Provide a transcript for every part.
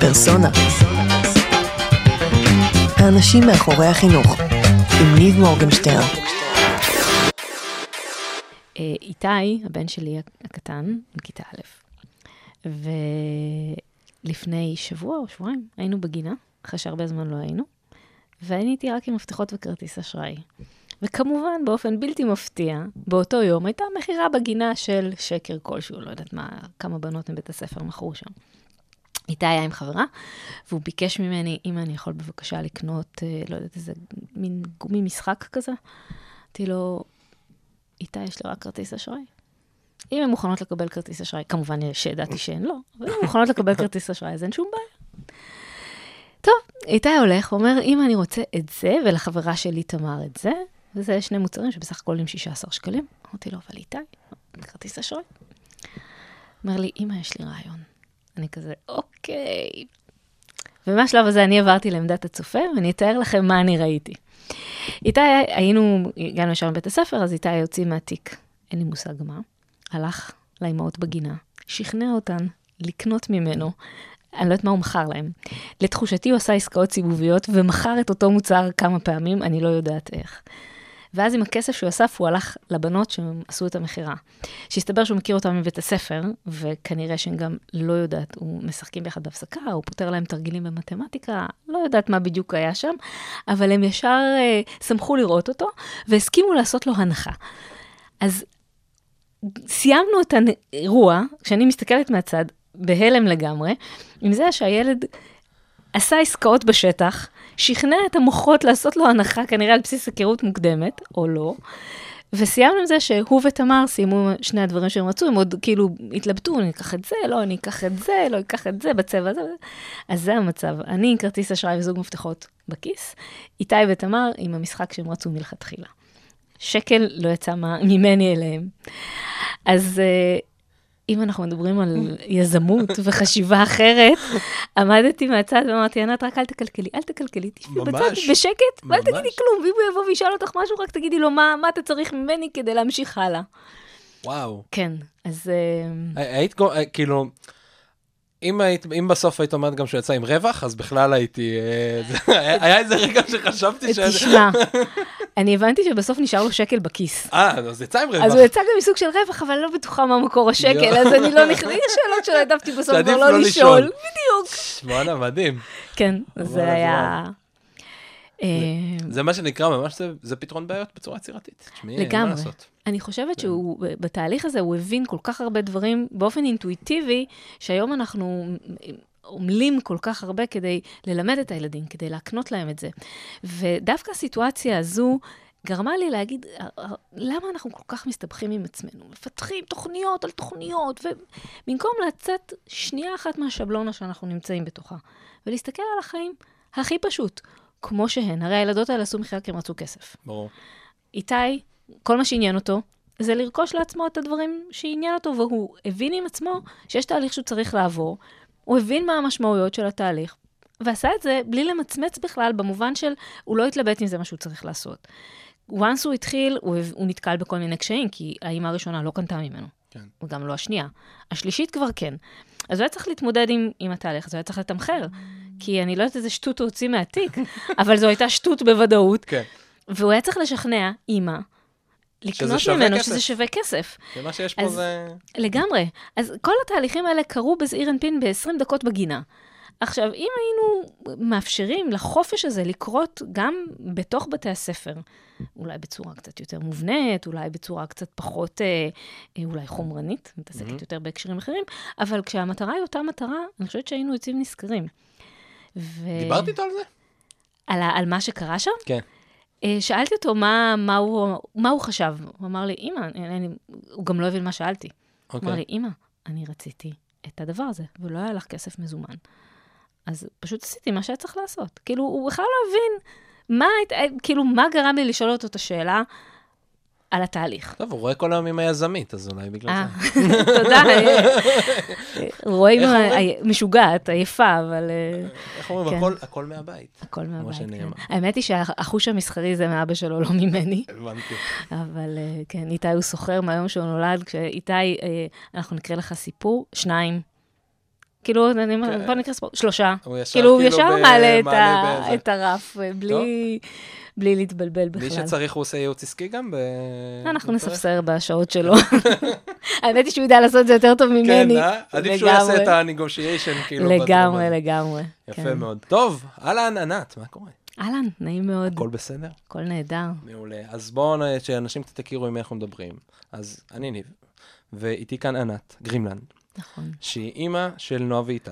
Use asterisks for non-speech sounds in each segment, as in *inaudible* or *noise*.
פרסונה. האנשים מאחורי החינוך, עם ניב מורגנשטיין. אה, איתי, הבן שלי הקטן, בכיתה א', ולפני שבוע או שבועיים היינו בגינה, אחרי שהרבה זמן לא היינו, ואני הייתי רק עם מפתחות וכרטיס אשראי. וכמובן, באופן בלתי מפתיע, באותו יום הייתה מכירה בגינה של שקר כלשהו, לא יודעת מה, כמה בנות מבית הספר מכרו שם. איתה היה עם חברה, והוא ביקש ממני, אם אני יכול בבקשה לקנות, אה, לא יודעת, איזה מין גומי משחק כזה. אמרתי לו, איתה יש לי רק כרטיס אשראי. אם הן מוכנות לקבל כרטיס אשראי, כמובן שידעתי שהן לא, אבל אם הן מוכנות לקבל כרטיס אשראי, אז אין שום בעיה. טוב, איתי הולך, אומר, אם אני רוצה את זה, ולחברה שלי תמר את זה, וזה שני מוצרים שבסך הכל עולים 16 שקלים. אמרתי לו, אבל איתי, כרטיס אשראי. אומר לי, אמא, יש לי רעיון. אני כזה, אוקיי. ומהשלב הזה אני עברתי לעמדת הצופה, ואני אתאר לכם מה אני ראיתי. איתי, היינו, הגענו ישר מבית הספר, אז איתי יוצאים מהתיק, אין לי מושג מה, הלך לאמהות בגינה, שכנע אותן לקנות ממנו, אני לא יודעת מה הוא מכר להם. לתחושתי הוא עשה עסקאות סיבוביות ומכר את אותו מוצר כמה פעמים, אני לא יודעת איך. ואז עם הכסף שהוא אסף, הוא הלך לבנות שעשו את המכירה. שהסתבר שהוא מכיר אותם מבית הספר, וכנראה שהם גם לא יודעת, הוא משחקים ביחד בהפסקה, הוא פותר להם תרגילים במתמטיקה, לא יודעת מה בדיוק היה שם, אבל הם ישר אה, שמחו לראות אותו, והסכימו לעשות לו הנחה. אז סיימנו את האירוע, כשאני מסתכלת מהצד, בהלם לגמרי, עם זה שהילד עשה עסקאות בשטח, שכנע את המוחות לעשות לו הנחה, כנראה על בסיס היכרות מוקדמת, או לא. וסיימנו עם זה שהוא ותמר סיימו שני הדברים שהם רצו, הם עוד כאילו התלבטו, אני אקח את זה, לא, אני אקח את זה, לא אקח את זה בצבע הזה. אז זה המצב. אני עם כרטיס אשראי וזוג מפתחות בכיס, איתי ותמר עם המשחק שהם רצו מלכתחילה. שקל לא יצא ממני אליהם. אז uh, אם אנחנו מדברים על יזמות וחשיבה אחרת, עמדתי מהצד ואמרתי, ענת, רק אל תקלקלי, אל תקלקלי, תשבי בצד בשקט, ואל תגידי כלום, ואם הוא יבוא וישאל אותך משהו, רק תגידי לו מה, מה אתה צריך ממני כדי להמשיך הלאה. וואו. כן, אז... היית, כאילו... אם, היית, אם בסוף היית אומרת גם שהוא יצא עם רווח, אז בכלל הייתי... אה, *laughs* היה איזה רגע שחשבתי ש... תשמע, *laughs* אני הבנתי שבסוף נשאר לו שקל בכיס. אה, אז יצא עם רווח. אז הוא יצא גם מסוג של רווח, אבל לא בטוחה מה מקור השקל, אז אני לא נכנסתי, יש שאלות שלא העדפתי בסוף כבר לא, לא לשאול. בדיוק. וואלה, מדהים. כן, זה היה... אה, זה מה שנקרא, ממש זה פתרון בעיות בצורה יצירתית. לגמרי. אני חושבת כן. שהוא, בתהליך הזה, הוא הבין כל כך הרבה דברים באופן אינטואיטיבי, שהיום אנחנו עמלים כל כך הרבה כדי ללמד את הילדים, כדי להקנות להם את זה. ודווקא הסיטואציה הזו, גרמה לי להגיד, למה אנחנו כל כך מסתבכים עם עצמנו? מפתחים תוכניות על תוכניות, ובמקום לצאת שנייה אחת מהשבלונה שאנחנו נמצאים בתוכה, ולהסתכל על החיים הכי פשוט, כמו שהן. הרי הילדות האלה עשו מכירה כי הם רצו כסף. ברור. איתי, כל מה שעניין אותו, זה לרכוש לעצמו את הדברים שעניין אותו, והוא הבין עם עצמו שיש תהליך שהוא צריך לעבור, הוא הבין מה המשמעויות של התהליך, ועשה את זה בלי למצמץ בכלל, במובן של הוא לא התלבט אם זה מה שהוא צריך לעשות. once הוא התחיל, הוא, הוא נתקל בכל מיני קשיים, כי האימא הראשונה לא קנתה ממנו. כן. וגם לא השנייה. השלישית כבר כן. אז הוא היה צריך להתמודד עם, עם התהליך, אז הוא היה צריך לתמחר. כי אני לא יודעת איזה שטות הוא הוציא מהתיק, *laughs* אבל זו הייתה שטות בוודאות. כן. והוא היה צריך לשכנע אימא לקנות ממנו כסף. שזה שווה כסף. ומה שיש פה אז, זה... לגמרי. אז כל התהליכים האלה קרו בזעיר אנפין ב-20 דקות בגינה. עכשיו, אם היינו מאפשרים לחופש הזה לקרות גם בתוך בתי הספר, אולי בצורה קצת יותר מובנית, אולי בצורה קצת פחות, אה, אה אולי חומרנית, מתעסקת mm-hmm. יותר בהקשרים אחרים, אבל כשהמטרה היא אותה מטרה, אני חושבת שהיינו יוצאים נשכרים. ו... דיברת איתו על זה? על, על מה שקרה שם? כן. אה, שאלתי אותו מה, מה, הוא, מה הוא חשב. הוא אמר לי, אמא, הוא גם לא הבין מה שאלתי. Okay. הוא אמר לי, אמא, אני רציתי את הדבר הזה, ולא היה לך כסף מזומן. אז פשוט עשיתי מה שהיה צריך לעשות. כאילו, הוא בכלל לא הבין מה, כאילו, מה גרם לי לשאול אותו את השאלה על התהליך. טוב, הוא רואה כל היום עם היזמית, אז אולי בגלל אה, זה. *laughs* תודה. *laughs* רואים משוגעת, עייפה, אבל... אה, איך אומרים? כן. הכל מהבית. הכל מהבית, כן. האמת היא שהחוש המסחרי זה מאבא שלו, לא ממני. הבנתי. אבל אה, כן, איתי הוא סוחר מהיום שהוא נולד. כשאיתי, אנחנו נקרא לך סיפור, שניים. כאילו, אני אומרת, כן. בוא נקרא ספורט, שלושה. הוא ישר כאילו, הוא כאילו ישר מעלה את הרף, אה, בלי- בלי להתבלבל בכלל. מי שצריך הוא עושה ייעוץ עסקי גם? אנחנו? נספסר בשעות שלו. *laughs* האמת היא שהוא יודע לעשות את זה יותר טוב כן, ממני. אה? עדיף שהוא יעשה. את ה-negotiation, כאילו. לגמרי. לגמרי. יפה כן. מאוד. טוב, אהלן, ענת, מה קורה? אהלן, נעים מאוד, הכל בסדר? הכל נהדר. מעולה. אז בואו, שאנשים קצת יכירו עם מי אנחנו מדברים. אז אני ניב, ואיתי כאן ענת גרימלנד, נכון. שהיא אימא של נועה ואיתי,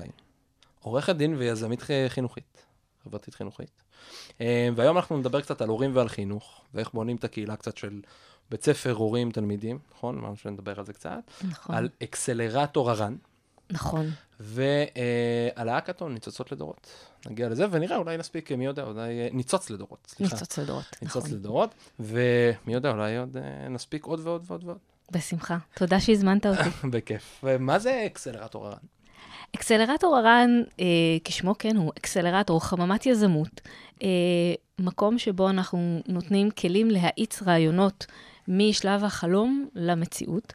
עורכת דין ויזמית חינוכית, חברתית חינוכית. אה, והיום אנחנו נדבר קצת על הורים ועל חינוך, ואיך בונים את הקהילה קצת של בית ספר, הורים, תלמידים, נכון? אמרנו שנדבר על זה קצת. נכון. על אקסלרטור הרן, נכון. ועל האקתון, ניצוצות לדורות. נגיע לזה, ונראה, אולי נספיק, מי יודע, אולי אה, ניצוץ לדורות, סליחה. ניצוץ לדורות. ניצוץ נכון. לדורות, ומי יודע, אולי עוד אה, נספיק עוד ועוד ועוד ועוד. בשמחה. תודה שהזמנת אותי. *laughs* בכיף. ומה זה אקסלרטור הרן? אקסלרטור הרן, אה, כשמו כן הוא, אקסלרטור, חממת יזמות, אה, מקום שבו אנחנו נותנים כלים להאיץ רעיונות משלב החלום למציאות,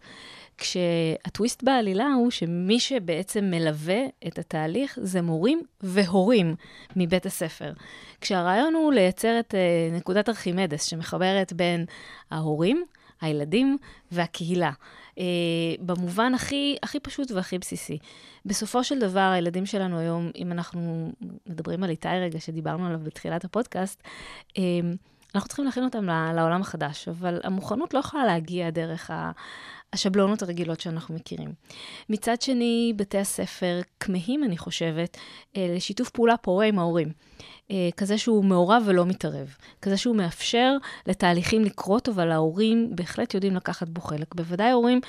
כשהטוויסט בעלילה הוא שמי שבעצם מלווה את התהליך זה מורים והורים מבית הספר. כשהרעיון הוא לייצר את אה, נקודת ארכימדס שמחברת בין ההורים, הילדים והקהילה. אה, במובן הכי, הכי פשוט והכי בסיסי. בסופו של דבר, הילדים שלנו היום, אם אנחנו מדברים על איתי רגע, שדיברנו עליו בתחילת הפודקאסט, אה, אנחנו צריכים להכין אותם לעולם החדש, אבל המוכנות לא יכולה להגיע דרך. השבלונות הרגילות שאנחנו מכירים. מצד שני, בתי הספר כמהים, אני חושבת, אה, לשיתוף פעולה פורה עם ההורים. אה, כזה שהוא מעורב ולא מתערב. כזה שהוא מאפשר לתהליכים לקרות, אבל ההורים בהחלט יודעים לקחת בו חלק. בוודאי הורים,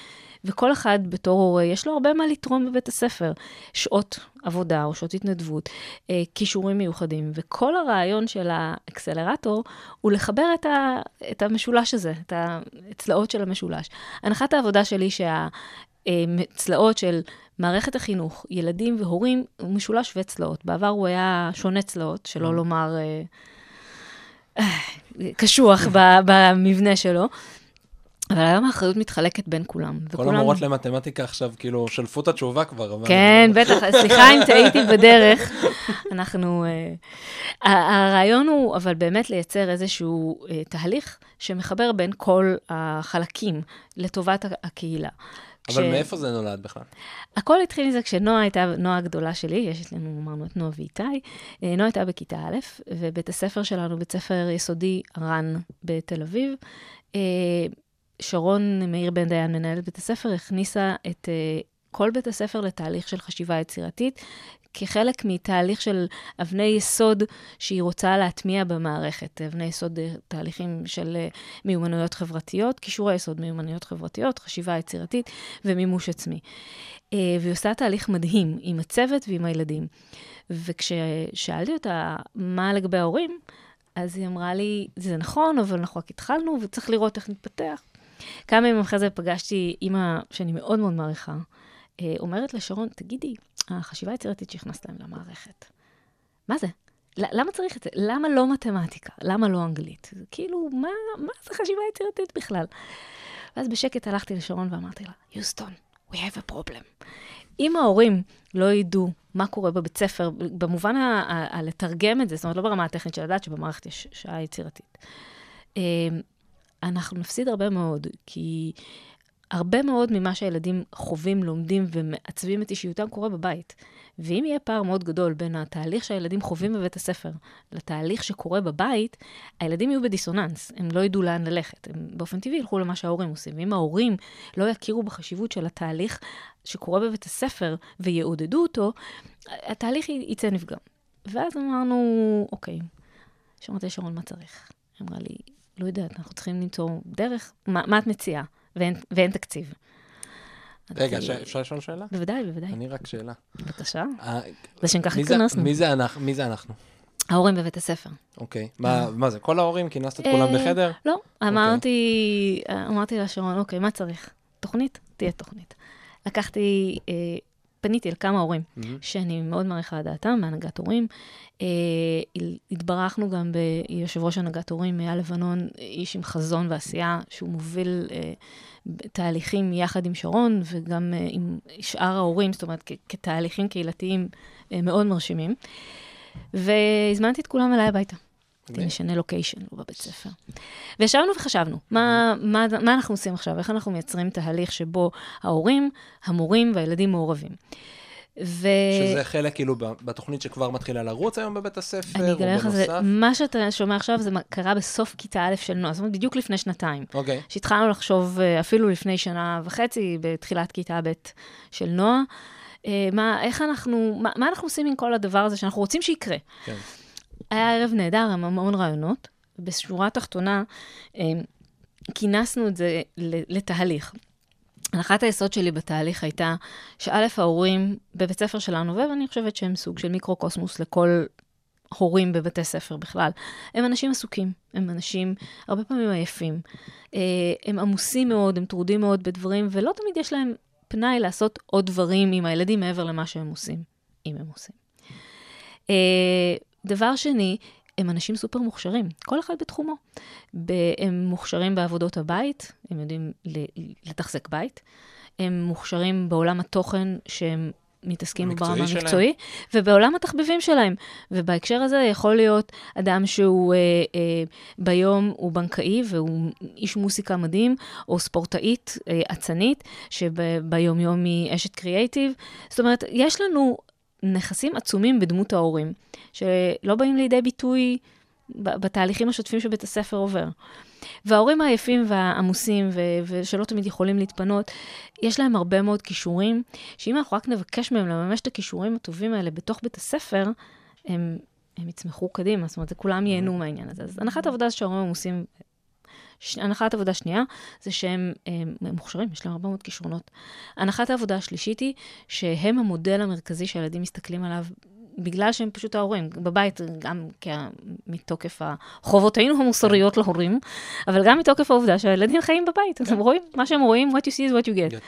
וכל אחד בתור הורה, יש לו הרבה מה לתרום בבית הספר. שעות עבודה או שעות התנדבות, אה, כישורים מיוחדים. וכל הרעיון של האקסלרטור הוא לחבר את, ה, את המשולש הזה, את הצלעות של המשולש. הנחת העבודה שלי שהצלעות של מערכת החינוך, ילדים והורים, הוא משולש שווה צלעות. בעבר הוא היה שונה צלעות, שלא לומר אה, אה, קשוח במבנה שלו. אבל היום האחריות מתחלקת בין כולם. כל וכולם- המורות למתמטיקה עכשיו, כאילו, שלפו את התשובה כבר. כן, בטח, סליחה אם טעיתי בדרך. אנחנו... ה- הרעיון הוא, אבל באמת לייצר איזשהו אה, תהליך שמחבר בין כל החלקים לטובת הקהילה. אבל כש- מאיפה זה נולד בכלל? הכל התחיל מזה כשנועה הייתה, נועה הגדולה שלי, יש לנו, אמרנו את נועה ואיתי, אה, נועה הייתה בכיתה א', ובית הספר שלנו, בית ספר יסודי רן בתל אביב. שרון מאיר בן דיין, מנהלת בית הספר, הכניסה את אה, כל בית הספר לתהליך של חשיבה יצירתית, כחלק מתהליך של אבני יסוד שהיא רוצה להטמיע במערכת. אבני יסוד, אה, תהליכים של אה, מיומנויות חברתיות, כישורי יסוד מיומנויות חברתיות, חשיבה יצירתית ומימוש עצמי. והיא עושה תהליך מדהים עם הצוות ועם הילדים. וכששאלתי אותה מה לגבי ההורים, אז היא אמרה לי, זה נכון, אבל אנחנו רק התחלנו וצריך לראות איך נתפתח. כמה ימים אחרי זה פגשתי אימא שאני מאוד מאוד מעריכה, אה, אומרת לשרון, תגידי, החשיבה היצירתית שהכנסת להם למערכת, מה זה? למה צריך את זה? למה לא מתמטיקה? למה לא אנגלית? כאילו, מה, מה זה חשיבה יצירתית בכלל? ואז בשקט הלכתי לשרון ואמרתי לה, יוסטון, we have a problem. אם ההורים לא ידעו מה קורה בבית ספר, במובן ה- ה- הלתרגם את זה, זאת אומרת, לא ברמה הטכנית של לדעת שבמערכת יש שעה יצירתית, אה, אנחנו נפסיד הרבה מאוד, כי הרבה מאוד ממה שהילדים חווים, לומדים ומעצבים את אישיותם קורה בבית. ואם יהיה פער מאוד גדול בין התהליך שהילדים חווים בבית הספר לתהליך שקורה בבית, הילדים יהיו בדיסוננס, הם לא ידעו לאן ללכת. הם באופן טבעי ילכו למה שההורים עושים. ואם ההורים לא יכירו בחשיבות של התהליך שקורה בבית הספר ויעודדו אותו, התהליך יצא נפגם. ואז אמרנו, אוקיי, שאמרתי לשרון, מה צריך? אמרה לי, לא יודעת, אנחנו צריכים למצוא דרך, מה, מה את מציעה? ואין, ואין תקציב. רגע, ש- אה, אפשר לשאול שאלה? בוודאי, בוודאי. אני רק שאלה. בבקשה. אה, לשם כך התכנסנו. מי זה אנחנו? מי זה אנחנו? ההורים בבית הספר. אוקיי. מה מה זה, כל ההורים? כינסת את כולם אה, בחדר? לא, אמרתי, אמרתי לשרון, אוקיי, מה צריך? תוכנית? תהיה תוכנית. לקחתי אה, פניתי אל כמה הורים, מהמם. שאני מאוד מעריכה את דעתם, מהנהגת הורים. אה, התברכנו גם ביושב ראש הנהגת הורים, אייל לבנון, איש עם חזון ועשייה, שהוא מוביל אה, תהליכים יחד עם שרון, וגם אה, עם שאר ההורים, זאת אומרת, כ- כתהליכים קהילתיים אה, מאוד מרשימים. והזמנתי את כולם אליי הביתה. מגניב. נשנה לוקיישן, לא בבית ספר. וישבנו וחשבנו, מה, מה, מה אנחנו עושים עכשיו? איך אנחנו מייצרים תהליך שבו ההורים, המורים והילדים מעורבים. ו... שזה חלק כאילו בתוכנית שכבר מתחילה לרוץ היום בבית הספר, אני אגלה לך, זה? מה שאתה שומע עכשיו זה קרה בסוף כיתה א' של נועה, זאת אומרת, בדיוק לפני שנתיים. אוקיי. שהתחלנו לחשוב אה, אפילו לפני שנה וחצי, בתחילת כיתה ב' של נועה, אה, מה, איך אנחנו, מה, מה אנחנו עושים עם כל הדבר הזה שאנחנו רוצים שיקרה. כן. היה ערב נהדר, עם המון רעיונות. בשורה התחתונה, אה, כינסנו את זה לתהליך. הנחת היסוד שלי בתהליך הייתה שא', ההורים בבית ספר שלנו, ואני חושבת שהם סוג של מיקרו-קוסמוס לכל הורים בבתי ספר בכלל, הם אנשים עסוקים, הם אנשים הרבה פעמים עייפים. אה, הם עמוסים מאוד, הם טרודים מאוד בדברים, ולא תמיד יש להם פנאי לעשות עוד דברים עם הילדים מעבר למה שהם עושים, אם הם עושים. דבר שני, הם אנשים סופר מוכשרים, כל אחד בתחומו. הם מוכשרים בעבודות הבית, הם יודעים לתחזק בית, הם מוכשרים בעולם התוכן שהם מתעסקים בו ברמה. המקצועי, ובעולם התחביבים שלהם. ובהקשר הזה יכול להיות אדם שהוא אה, אה, ביום הוא בנקאי והוא איש מוסיקה מדהים, או ספורטאית אה, אצנית, שביומיום היא אשת קריאייטיב. זאת אומרת, יש לנו נכסים עצומים בדמות ההורים, שלא באים לידי ביטוי בתהליכים השוטפים שבית הספר עובר. וההורים העייפים והעמוסים, ו- ושלא תמיד יכולים להתפנות, יש להם הרבה מאוד כישורים, שאם אנחנו רק נבקש מהם לממש את הכישורים הטובים האלה בתוך בית הספר, הם, הם יצמחו קדימה, זאת אומרת, זה כולם ייהנו מהעניין הזה. אז הנחת העבודה זה שההורים עמוסים, ש... הנחת עבודה שנייה זה שהם הם, הם מוכשרים, יש להם הרבה מאוד כישרונות. הנחת העבודה השלישית היא שהם המודל המרכזי שהילדים מסתכלים עליו. בגלל שהם פשוט ההורים, בבית, גם מתוקף חובותינו המוסריות להורים, אבל גם מתוקף העובדה שהילדים חיים בבית, אז הם רואים, מה שהם רואים, what you see is what you get.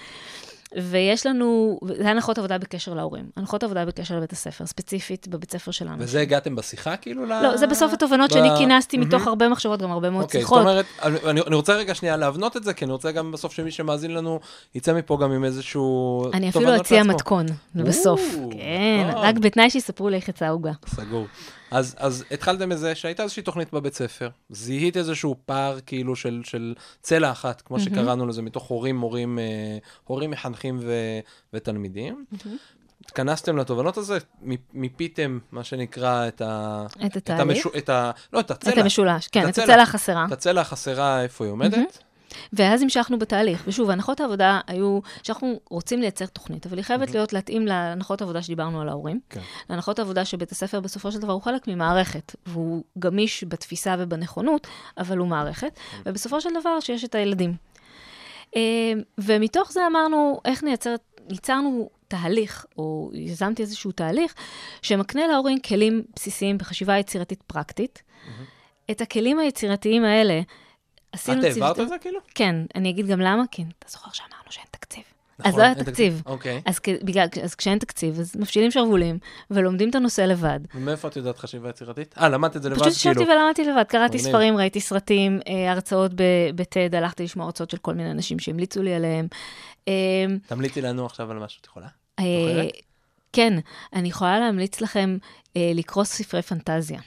ויש לנו, זה הנחות עבודה בקשר להורים, הנחות עבודה בקשר לבית הספר, ספציפית בבית הספר שלנו. וזה הגעתם בשיחה כאילו ל... לא, זה בסוף התובנות ב- שאני כינסתי מתוך מהמם. הרבה מחשבות, גם הרבה מאוד אוקיי, זאת שיחות. אומרת, אני, אני רוצה רגע שנייה להבנות את זה, כי אני רוצה גם בסוף שמי שמאזין לנו יצא מפה גם עם איזשהו... אני אפילו אציע. מתכון בסוף. כן, טוב. רק בתנאי שיספרו לי איך יצאה העוגה. סגור. אז, אז התחלתם מזה שהייתה איזושהי תוכנית בבית ספר, זיהית איזשהו פער כאילו של, של צלע אחת, כמו שקראנו לזה, מתוך הורים, מורים, אה, הורים מחנכים ו, ותלמידים. התכנסתם לתובנות הזה, מיפיתם, מה שנקרא, את ה... את התהליך, המשו... את ה... לא, את הצלע. את המשולש, כן, את את הצלע. החסרה. את הצלע החסרה, איפה היא עומדת. ואז המשכנו בתהליך. ושוב, הנחות העבודה היו שאנחנו רוצים לייצר תוכנית, אבל היא חייבת להיות להתאים להנחות העבודה שדיברנו על ההורים. כן. להנחות העבודה שבית הספר בסופו של דבר הוא חלק ממערכת, והוא גמיש בתפיסה ובנכונות, אבל הוא מערכת, ובסופו של דבר שיש את הילדים. אה, ומתוך זה אמרנו, איך נייצר, ייצרנו תהליך, או יזמתי איזשהו תהליך, שמקנה להורים כלים בסיסיים בחשיבה יצירתית פרקטית. את הכלים היצירתיים האלה, עשינו את העברת את זה כאילו? כן, אני אגיד גם למה, כי אתה זוכר שאמרנו שאין תקציב. נכון, אז לא היה תקציב. אוקיי. אז, כ- בגלל, אז כשאין תקציב, אז מפשילים שרוולים ולומדים את הנושא לבד. ומאיפה את יודעת חשיבה יצירתית? אה, למדת את זה לבד, פשוט ישבתי כאילו. ולמדתי לבד, קראתי. ספרים, ראיתי סרטים, אה, הרצאות בטד, הלכתי לשמוע הרצאות של כל מיני אנשים שהמליצו לי עליהם. אה, תמליצי לנו עכשיו על משהו, את יכולה? אה? כן, אני יכולה להמליץ לכם אה, לקרוא ספרי פנטזיה.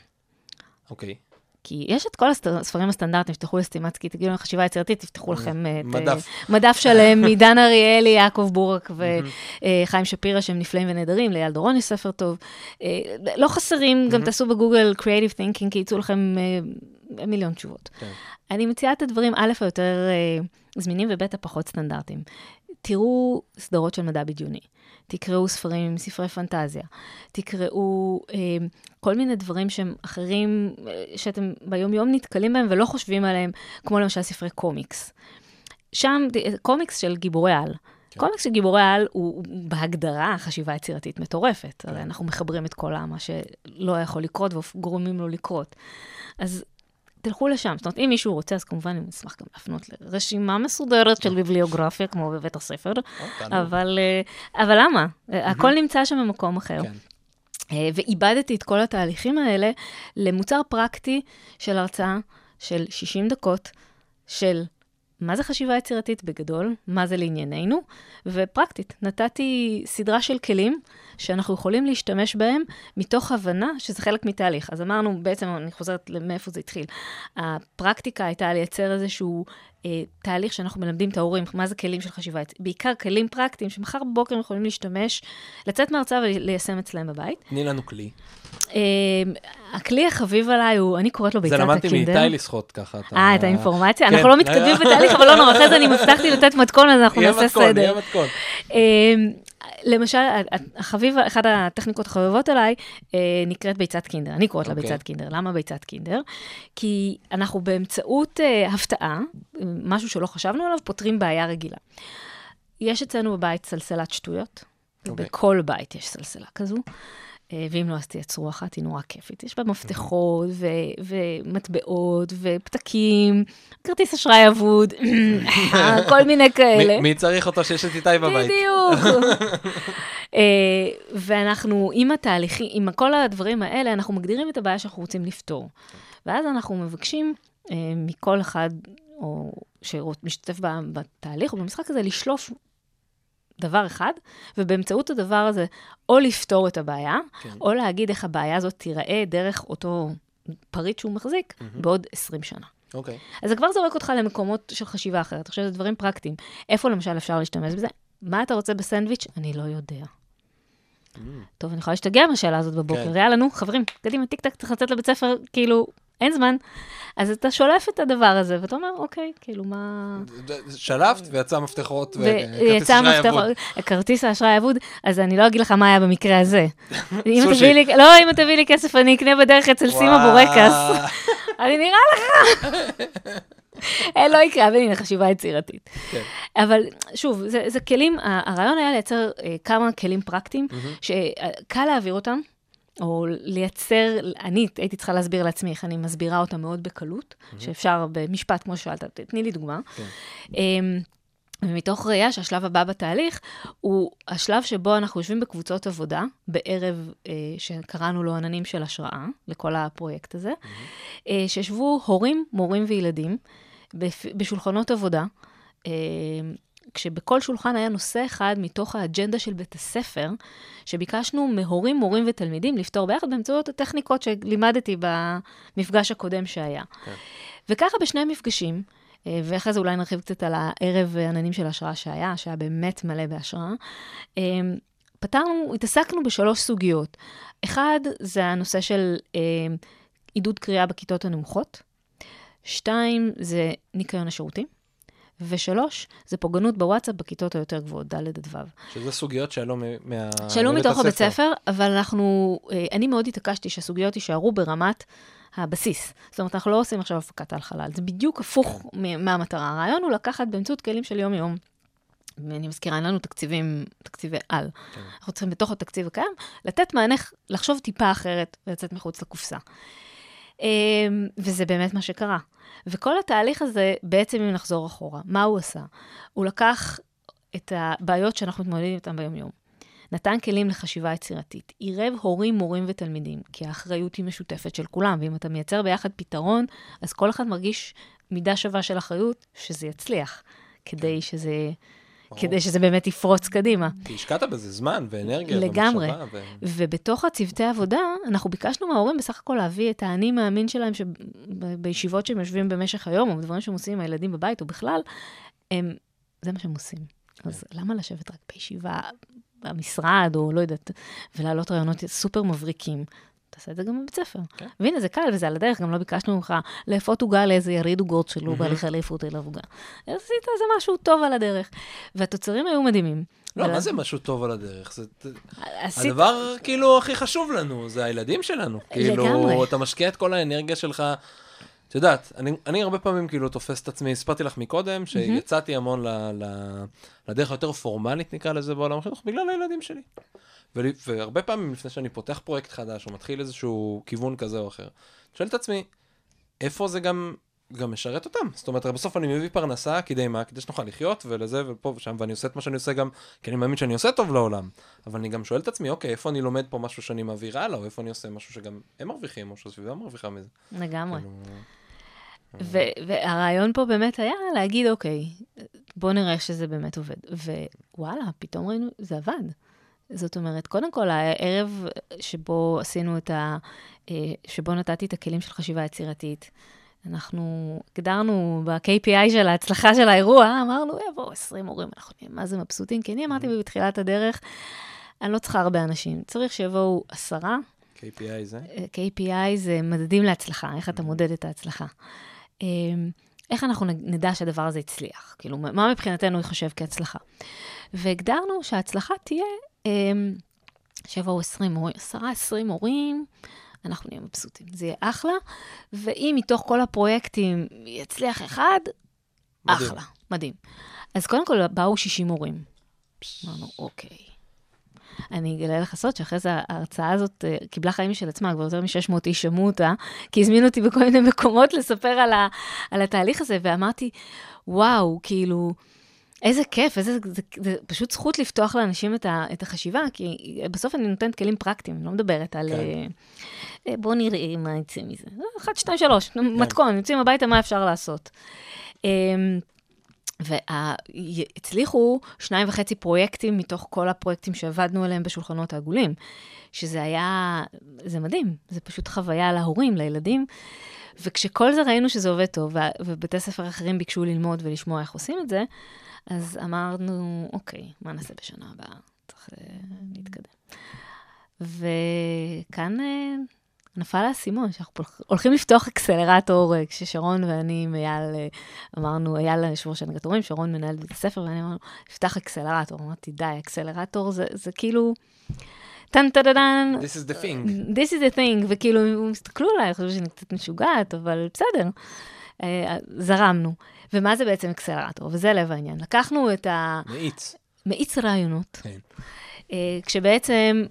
אוקיי. כי יש את כל הספרים הסטנדרטיים, תפתחו לסטימצקי, תגידו להם חשיבה יצירתית, תפתחו לכם את... Mm, מדף. אה, מדף שלם *laughs* מדן אריאלי, יעקב בורק וחיים שפירא, שהם נפלאים ונהדרים, לאייל דורון יש ספר טוב. אה, לא חסרים, גם תעשו בגוגל Creative Thinking, כי יצאו לכם אה, מיליון תשובות. כן. אני מציעה את הדברים, א', היותר אה, זמינים, וב', הפחות סטנדרטיים. תראו סדרות של מדע בדיוני, תקראו ספרים עם ספרי פנטזיה, תקראו אה, כל מיני דברים שהם אחרים, אה, שאתם ביום-יום נתקלים בהם ולא חושבים עליהם, כמו למשל ספרי קומיקס. שם, ד- קומיקס של גיבורי על. כן. קומיקס של גיבורי על הוא הוא בהגדרה חשיבה יצירתית מטורפת. הרי אנחנו מחברים את כל מה שלא יכול לקרות וגורמים לו לקרות. אז תלכו לשם. זאת אומרת, אם מישהו רוצה, אז כמובן אני אשמח גם להפנות לרשימה מסודרת של ביבליוגרפיה, כמו בבית הספר, אבל, אה, אבל למה? הכל נמצא שם במקום אחר. כן. אה, ואיבדתי את כל התהליכים האלה למוצר פרקטי של הרצאה של 60 דקות, של מה זה חשיבה יצירתית בגדול, מה זה לענייננו, ופרקטית. נתתי סדרה של כלים שאנחנו יכולים להשתמש בהם מתוך הבנה שזה חלק מתהליך. אז אמרנו, בעצם, אני חוזרת מאיפה זה התחיל. הפרקטיקה הייתה לייצר איזשהו אה, תהליך שאנחנו מלמדים את ההורים, מה זה כלים של חשיבה, בעיקר כלים פרקטיים שמחר בבוקר הם יכולים להשתמש, לצאת מהרצאה וליישם אצלם בבית. תני לנו כלי. אה, הכלי החביב עליי הוא, אני קוראת לו ביצת זה הקינדר. למדתי מאיתי לשחות ככה. אה, את האינפורמציה? כן. אנחנו לא מתקדמים *laughs* בתהליך, אבל לא נורא, אחרי זה אני מבטחתי לתת מתכון, אז אנחנו יהיה נעשה מתכון, סדר. יהיה מתכון. אמ, למשל, החביב, אחת הטכניקות החביבות עליי אה, נקראת ביצת קינדר. אני קוראת לה אוקיי. ביצת קינדר. למה ביצת קינדר? כי אנחנו באמצעות אה, הפתעה, משהו שלא חשבנו עליו, פותרים בעיה רגילה. יש אצלנו בבית סלסלת שטויות. אוקיי. בכל בית יש סלסלה כזו. אה, ואם לא, אז תייצרו אחת, היא נורא כיפית. יש בה מפתחות ו- ומטבעות ופתקים, כרטיס אשראי אבוד, *laughs* כל מיני כאלה. מי- צריך אותו שיש את איתי בבית? בדיוק. *laughs* אה, ואנחנו, עם התהליכים, עם כל הדברים האלה, אנחנו מגדירים את הבעיה שאנחנו רוצים לפתור. ואז אנחנו מבקשים אה, מכל אחד, או שמשתתף בתהליך או במשחק הזה, לשלוף דבר אחד, ובאמצעות הדבר הזה, או לפתור את הבעיה, כן. או להגיד איך הבעיה הזאת תיראה דרך אותו פריט שהוא מחזיק בעוד 20 שנה. אוקיי. אז זה כבר זורק אותך למקומות של חשיבה אחרת. עכשיו, זה דברים פרקטיים. איפה למשל אפשר להשתמש בזה? מה אתה רוצה בסנדוויץ'? אני לא יודע. טוב, אני יכולה להשתגע מהשאלה הזאת בבוקר. כן. יאללה, נו, חברים, קדימה, טיק טק, צריך לצאת לבית ספר, כאילו, אין זמן. אז אתה שולף את הדבר הזה, ואתה אומר, אוקיי, כאילו, מה... שלפת ויצא מפתחות ויצא המפתחות, כרטיס האשראי האבוד, אז אני לא אגיד לך מה היה במקרה הזה. *laughs* אם. תביא לי, לא, אם תביא לי כסף, אני אקנה בדרך אצל סימה בורקס. *laughs* אני נראה לך. *laughs* לא יקרה, אבל הנה, חשיבה יצירתית. כן. אבל שוב, זה, זה כלים, הרעיון היה לייצר אה, כמה כלים פרקטיים, שקל להעביר אותם, או לייצר, אני הייתי צריכה להסביר לעצמי איך אני מסבירה אותם מאוד בקלות, שאפשר במשפט, כמו ששאלת, תני לי דוגמה. כן. אמ, ומתוך ראייה שהשלב הבא בתהליך הוא השלב שבו אנחנו יושבים בקבוצות עבודה, בערב אה, שקראנו לו עננים של השראה, לכל הפרויקט הזה, אה, שישבו הורים, מורים וילדים. בשולחנות עבודה, אה, כשבכל שולחן היה נושא אחד מתוך האג'נדה של בית הספר, שביקשנו מהורים, מורים ותלמידים לפתור ביחד באמצעות הטכניקות שלימדתי במפגש הקודם שהיה. כן. וככה בשני המפגשים, אה, ואחרי זה אולי נרחיב קצת על הערב עננים של ההשראה שהיה, שהיה באמת מלא בהשראה. אה, פתרנו, התעסקנו בשלוש סוגיות. אחד, זה הנושא של אה, עידוד קריאה בכיתות הנמוכות. שתיים, זה ניקיון השירותים. ושלוש, זה פוגענות בוואטסאפ בכיתות היותר גבוהות, ד' עד ו'. שזה סוגיות שעלו מה... שעלו מתוך הבית ספר, אבל אנחנו, אה, אני מאוד התעקשתי שהסוגיות יישארו ברמת הבסיס. זאת אומרת, אנחנו לא עושים עכשיו הפקת על חלל, זה בדיוק הפוך מ- מהמטרה. הרעיון הוא לקחת באמצעות כלים של יום-יום. ואני מזכירה, אין לנו תקציבים, תקציבי על. כן. אנחנו צריכים בתוך התקציב הקיים, לתת מענה, לחשוב טיפה אחרת ולצאת מחוץ לקופסה. אמ, וזה באמת מה שקרה. וכל התהליך הזה, בעצם אם נחזור אחורה, מה הוא עשה? הוא לקח את הבעיות שאנחנו מתמודדים איתן ביום-יום. נתן כלים לחשיבה יצירתית, עירב הורים, מורים ותלמידים, כי האחריות היא משותפת של כולם, ואם אתה מייצר ביחד פתרון, אז כל אחד מרגיש מידה שווה של אחריות, שזה יצליח, כדי שזה, ברור. כדי שזה באמת יפרוץ קדימה. כי השקעת בזה זמן ואנרגיה לגמרי. ומחשבה. ו... ובתוך הצוותי עבודה, אנחנו ביקשנו מההורים בסך הכל להביא את האני מאמין שלהם שבישיבות שהם יושבים במשך היום, או בדברים שהם עושים עם הילדים בבית, או בכלל, הם, זה מה שהם עושים. אז למה לשבת רק בישיבה במשרד, או לא יודעת, ולהעלות רעיונות סופר מבריקים? תעשה את זה גם בבית ספר. כן. והנה, זה קל וזה על הדרך, גם לא ביקשנו ממך לאפות עוגה לאיזה יריד עוגות שלו, בהליכי לאפות אליו עוגה. עשית איזה משהו טוב על הדרך. והתוצרים היו מדהימים. לא, מה זה משהו טוב על הדרך? זה... עשית- הדבר כאילו הכי חשוב לנו, זה הילדים שלנו. כאילו, לגמרי. אתה משקיע את כל האנרגיה שלך. את יודעת, אני, אני הרבה פעמים כאילו תופס את עצמי, הספרתי לך מקודם, שיצאתי המון ל, ל, לדרך היותר פורמלית, נקרא לזה, בעולם החינוך, בגלל הילדים שלי. ול, והרבה פעמים לפני שאני פותח פרויקט חדש, או מתחיל איזשהו כיוון כזה או אחר, שואל את עצמי, איפה זה גם, גם משרת אותם. זאת אומרת, בסוף אני מביא פרנסה, כדי מה? כדי שנוכל לחיות, ולזה ופה ושם, ואני עושה את מה שאני עושה גם, כי אני מאמין שאני עושה טוב לעולם. אבל אני גם שואל את עצמי, אוקיי, איפה אני לומד פה משהו שאני מעביר הלאה, או איפה אני עושה משהו שגם הם מרוויחים, או שהסביבה מרוויחה מזה. לגמרי. כאילו, ו- והרעיון פה באמת היה להגיד, אוקיי, בוא נראה שזה באמת עובד. ווואלה, פתאום ראינו, זה עבד. זאת אומרת, קודם כל, הערב שבו עשינו את ה... אה, שבו נתתי את הכלים של חשיבה יצירתית, אנחנו הגדרנו ב-KPI של ההצלחה של האירוע, אמרנו, יבואו 20 הורים, אנחנו נהיה מה זה מבסוטים, כי אני אמרתי בתחילת הדרך, אני לא צריכה הרבה אנשים, צריך שיבואו עשרה. KPI זה? אה, KPI זה מדדים להצלחה, איך אתה מודד את ההצלחה. אה, איך אנחנו נדע שהדבר הזה הצליח? כאילו, מה מבחינתנו ייחשב כהצלחה? והגדרנו שההצלחה תהיה שיבואו 20 מורים, 10-20 מורים, אנחנו נהיה מבסוטים. זה יהיה אחלה, ואם מתוך כל הפרויקטים יצליח אחד, מדהים. אחלה, מדהים. אז קודם כל באו 60 מורים. אמרנו, אוקיי. אני אגלה לך סוד שאחרי זה ההרצאה הזאת uh, קיבלה חיים משל עצמה, כבר יותר מ-600 איש שמעו אותה, כי הזמינו אותי בכל מיני מקומות לספר על, ה, על התהליך הזה, ואמרתי, וואו, כאילו, איזה כיף, איזה, זה, זה פשוט זכות לפתוח לאנשים את, ה, את החשיבה, כי בסוף אני נותנת כלים פרקטיים, לא מדברת על... כן. אה, בואו נראה מה יצא מזה. אחת, שתיים, שלוש, כן. מתכון, יוצאים הביתה, מה אפשר לעשות. והצליחו שניים וחצי פרויקטים מתוך כל הפרויקטים שעבדנו עליהם בשולחנות העגולים, שזה היה, זה מדהים, זה פשוט חוויה להורים, לילדים. וכשכל זה ראינו שזה עובד טוב, ובתי ספר אחרים ביקשו ללמוד ולשמוע איך עושים את זה, אז אמרנו, אוקיי, מה נעשה בשנה הבאה? צריך uh, להתקדם. וכאן uh, נפל האסימון, שאנחנו הולכים לפתוח אקסלרטור, uh, כששרון ואני עם אייל אמרנו, אייל יושב ראש הנהגת הורים, שרון מנהל בית הספר, ואני אמרנו, נפתח אקסלרטור. אמרתי, די, אקסלרטור זה, זה כאילו... טן טה טן. This is the thing. This is the thing, וכאילו, הם הסתכלו עליי, חשבו שאני קצת משוגעת, אבל בסדר, זרמנו. ומה זה בעצם אקסלרטור? וזה לב העניין. לקחנו את ה... מאיץ. מאיץ רעיונות. כן. Uh, כשבעצם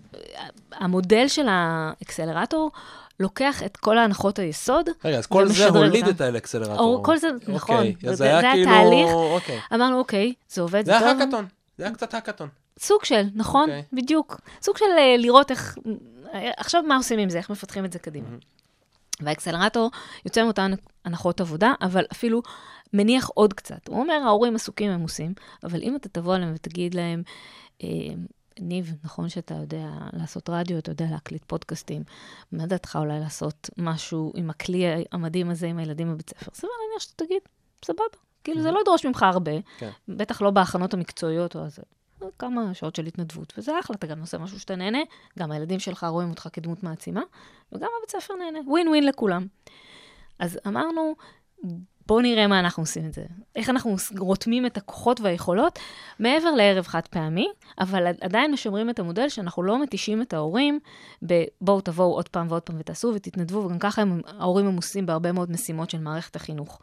המודל של האקסלרטור לוקח את כל ההנחות היסוד. רגע, אז כל זה הוליד את האקסלרטור. כל זה, נכון. אוקיי, אז זה היה כאילו... התהליך. אוקיי. אמרנו, אוקיי, זה עובד, זה היה האקתון. זה היה קצת האקתון. סוג של, נכון, okay. בדיוק. סוג של uh, לראות איך, עכשיו מה עושים עם זה, איך מפתחים את זה קדימה. Mm-hmm. והאקסלרטור יוצא מאותן הנחות עבודה, אבל אפילו מניח עוד קצת. הוא אומר, ההורים עסוקים, הם עושים, אבל אם אתה תבוא אליהם ותגיד להם, אה, ניב, נכון שאתה יודע לעשות רדיו, אתה יודע להקליט פודקאסטים, מה דעתך אולי לעשות משהו עם הכלי המדהים הזה עם הילדים בבית ספר? סבבה, להניח שאתה תגיד, סבבה. כאילו, זה לא ידרוש ממך הרבה, כן. בטח לא בהכנות המקצועיות או הזה. כמה שעות של התנדבות, וזה אחלה, אתה גם עושה משהו שאתה נהנה, גם הילדים שלך רואים אותך כדמות מעצימה, וגם הבית ספר נהנה, ווין ווין לכולם. אז אמרנו, בואו נראה מה אנחנו עושים את זה. איך אנחנו רותמים את הכוחות והיכולות מעבר לערב חד פעמי, אבל עדיין משמרים את המודל שאנחנו לא מתישים את ההורים בבואו תבואו עוד פעם ועוד פעם ותעשו ותתנדבו, וגם ככה הם, ההורים עמוסים בהרבה מאוד משימות של מערכת החינוך.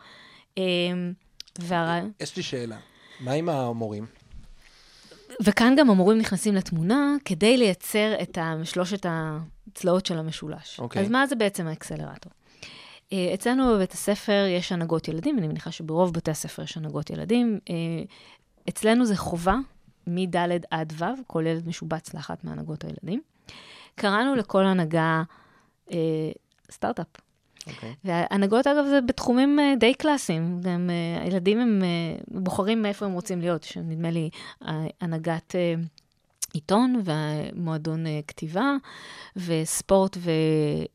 אמ, והרע... יש לי שאלה, מה עם המורים? וכאן גם המורים נכנסים לתמונה כדי לייצר את שלושת הצלעות של המשולש. Okay. אוקיי. אז מה זה בעצם האקסלרטור? אה, אצלנו בבית הספר יש הנהגות ילדים, אני מניחה שברוב בתי הספר יש הנהגות ילדים. אה, אצלנו זה חובה מד' עד ו', כל ילד משובץ לאחת מהנהגות הילדים. קראנו לכל הנהגה אה, סטארט-אפ. Okay. אוקיי. והנהגות, אגב, זה בתחומים uh, די קלאסיים. גם uh, הילדים הם uh, בוחרים מאיפה הם רוצים להיות, שנדמה לי הנהגת uh, עיתון ומועדון uh, כתיבה, וספורט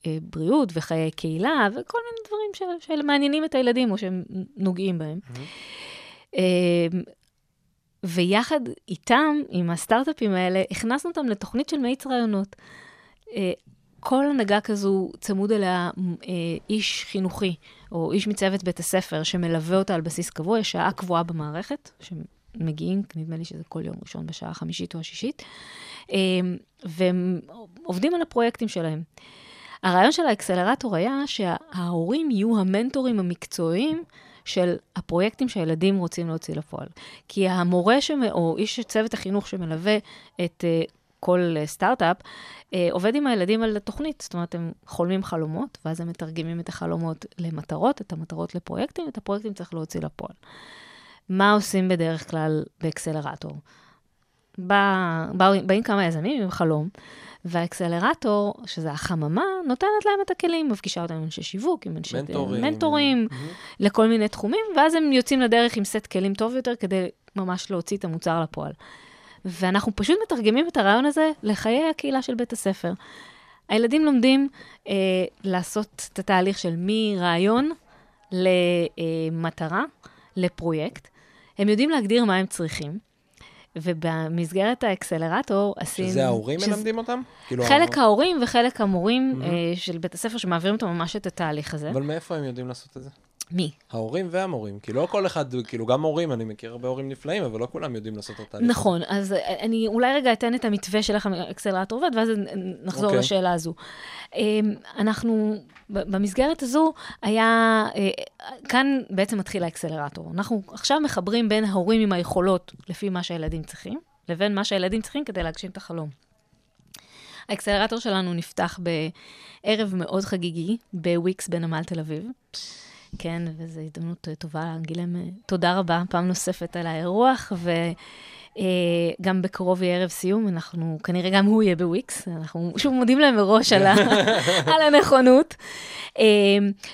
ובריאות וחיי קהילה, וכל מיני דברים שמעניינים את הילדים או שהם נוגעים בהם. Mm-hmm. Uh, ויחד איתם, עם הסטארט-אפים האלה, הכנסנו אותם לתוכנית של מאיץ רעיונות. כל הנהגה כזו, צמוד אליה אה, איש חינוכי, או איש מצוות בית הספר, שמלווה אותה על בסיס קבוע, יש שעה קבועה במערכת, שמגיעים, נדמה לי שזה כל יום ראשון בשעה החמישית או השישית, אה, והם עובדים על הפרויקטים שלהם. הרעיון של האקסלרטור היה שההורים יהיו המנטורים המקצועיים של הפרויקטים שהילדים רוצים להוציא לפועל. כי המורה שמ... או איש צוות החינוך שמלווה את uh, כל אה, סטארט-אפ, אה, עובד עם הילדים על התוכנית. זאת אומרת, הם חולמים חלומות, ואז הם מתרגמים את החלומות למטרות, את המטרות לפרויקטים, את הפרויקטים צריך להוציא לפועל. מה עושים בדרך כלל באקסלרטור? בא, בא, באים כמה יזמים עם חלום, והאקסלרטור, שזה החממה, נותנת להם את הכלים, מפגישה אותם עם אנשי שיווק, עם אנשי מנטורים. מנטורים Mhm. לכל מיני תחומים, ואז הם יוצאים לדרך עם סט כלים טוב יותר כדי ממש להוציא את המוצר לפועל. ואנחנו פשוט מתרגמים את הרעיון הזה לחיי הקהילה של בית הספר. הילדים לומדים אה, לעשות את התהליך של מרעיון למטרה, לפרויקט. הם יודעים להגדיר מה הם צריכים, ובמסגרת האקסלרטור עשינו... שזה ההורים שזה- מלמדים אותם? כאילו, חלק ההורים וחלק המורים Mhm. אה, של בית הספר שמעבירים אותם ממש את התהליך הזה. אבל מאיפה הם יודעים לעשות את זה? מי? ההורים והמורים. כי לא כל אחד, כאילו גם מורים, אני מכיר הרבה הורים נפלאים, אבל לא כולם יודעים לעשות את התהליך. נכון, אז אה, אני אולי רגע אתן את המתווה של האקסלרטור עובד, ואז נחזור אוקיי. לשאלה הזו. אה, אנחנו, במסגרת הזו, היה, אה, כאן בעצם מתחיל האקסלרטור. אנחנו עכשיו מחברים בין ההורים עם היכולות, לפי מה שהילדים צריכים, לבין מה שהילדים צריכים כדי להגשים את החלום. האקסלרטור שלנו נפתח בערב מאוד חגיגי בוויקס בנמל תל אביב. כן, וזו הזדמנות טובה אה, תודה רבה פעם נוספת על האירוח, וגם בקרוב יהיה ערב סיום, אנחנו, כנראה גם הוא יהיה בוויקס, אנחנו שוב מודים להם מראש על, ה, *laughs* על הנכונות, אה,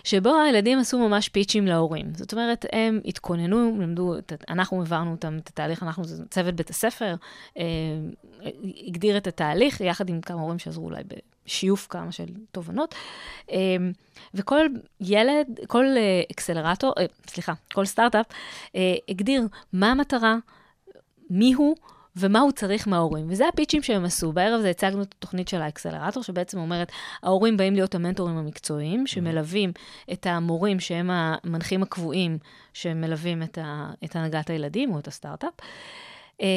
שבו הילדים עשו ממש פיצ'ים להורים. זאת אומרת, הם התכוננו, למדו, אנחנו העברנו אותם את התהליך, אנחנו, זה צוות בית הספר, אה, הגדיר את התהליך, יחד עם כמה הורים שעזרו אולי בשיוף כמה של תובנות. אה, וכל ילד, כל אה, אקסלרטור, אה, סליחה, כל סטארט-אפ, אה, הגדיר מה המטרה, מי הוא ומה הוא צריך מההורים. וזה הפיצ'ים שהם עשו. בערב זה הצגנו את התוכנית של האקסלרטור, שבעצם אומרת, ההורים באים להיות המנטורים המקצועיים, שמלווים את המורים שהם המנחים הקבועים, שמלווים את, ה, את הנהגת הילדים או את הסטארט-אפ. אה,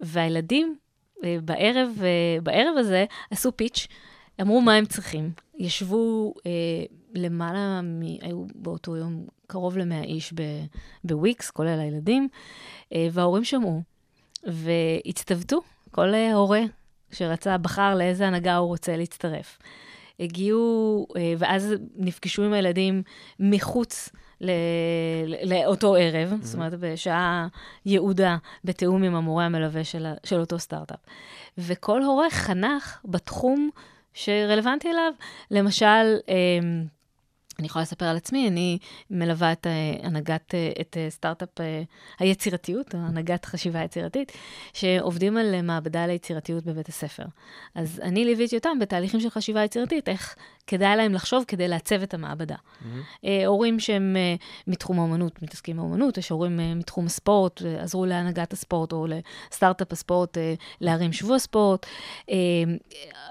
והילדים אה, בערב, אה, בערב הזה עשו פיץ', אמרו מה הם צריכים. ישבו למעלה, מ... היו באותו יום קרוב ל-100 איש ב- בוויקס, כולל הילדים, אה, וההורים שמעו והצטוותו. כל אה, הורה שרצה, בחר לאיזה הנהגה הוא רוצה להצטרף. הגיעו, אה, ואז נפגשו עם הילדים מחוץ לאותו ערב, זאת אומרת, בשעה יעודה, בתיאום עם המורה המלווה של, של אותו סטארט-אפ. וכל הורה חנך בתחום שרלוונטי אליו. למשל, אמ, אני יכולה לספר על עצמי, אני מלווה את אה, הנהגת, אה, את אה, סטארט-אפ היצירתיות, או הנהגת חשיבה יצירתית, שעובדים על מעבדה ליצירתיות בבית הספר. אז אני ליוויתי אותם בתהליכים של חשיבה יצירתית, איך כדאי להם לחשוב כדי לעצב את המעבדה. אה, הורים שהם מתחום האומנות, מתעסקים באומנות, יש הורים מתחום הספורט, עזרו להנהגת הספורט או לסטארט-אפ הספורט, להרים שבוע ספורט.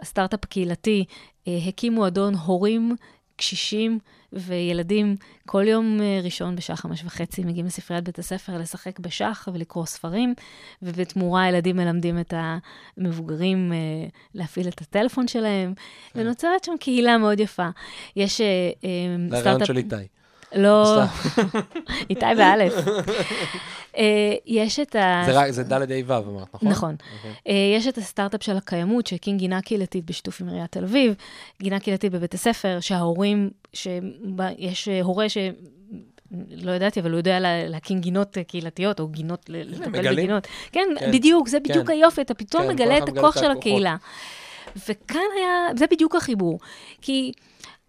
הסטארט-אפ הקהילתי הקים מועדון הורים, קשישים וילדים כל יום אה, ראשון בשעה חמש וחצי מגיעים לספריית בית הספר לשחק בשח ולקרוא ספרים, ובתמורה הילדים מלמדים את המבוגרים אה, להפעיל את הטלפון שלהם, ונוצרת שם קהילה מאוד יפה. יש אה, אה, זה הרעיון סטארט-אפ... של איתי. לא, *laughs* איתי באלף. *laughs* אה, יש את ה... זה ד' ה' ו' אמרת, נכון? נכון. אוקיי. אה, יש את הסטארט-אפ של הקיימות, שהקים גינה קהילתית בשיתוף עם עיריית תל אביב, גינה קהילתית בבית הספר, שההורים, שיש הורה ש... לא ידעתי, אבל הוא יודע לה- להקים גינות אה, קהילתיות, או גינות, לטפל. בגינות. כן, כן. בדיוק, זה בדיוק כן. היופי, אתה פתאום כן, מגלה את הכוח של. הקהילה. וכאן היה, זה בדיוק החיבור. כי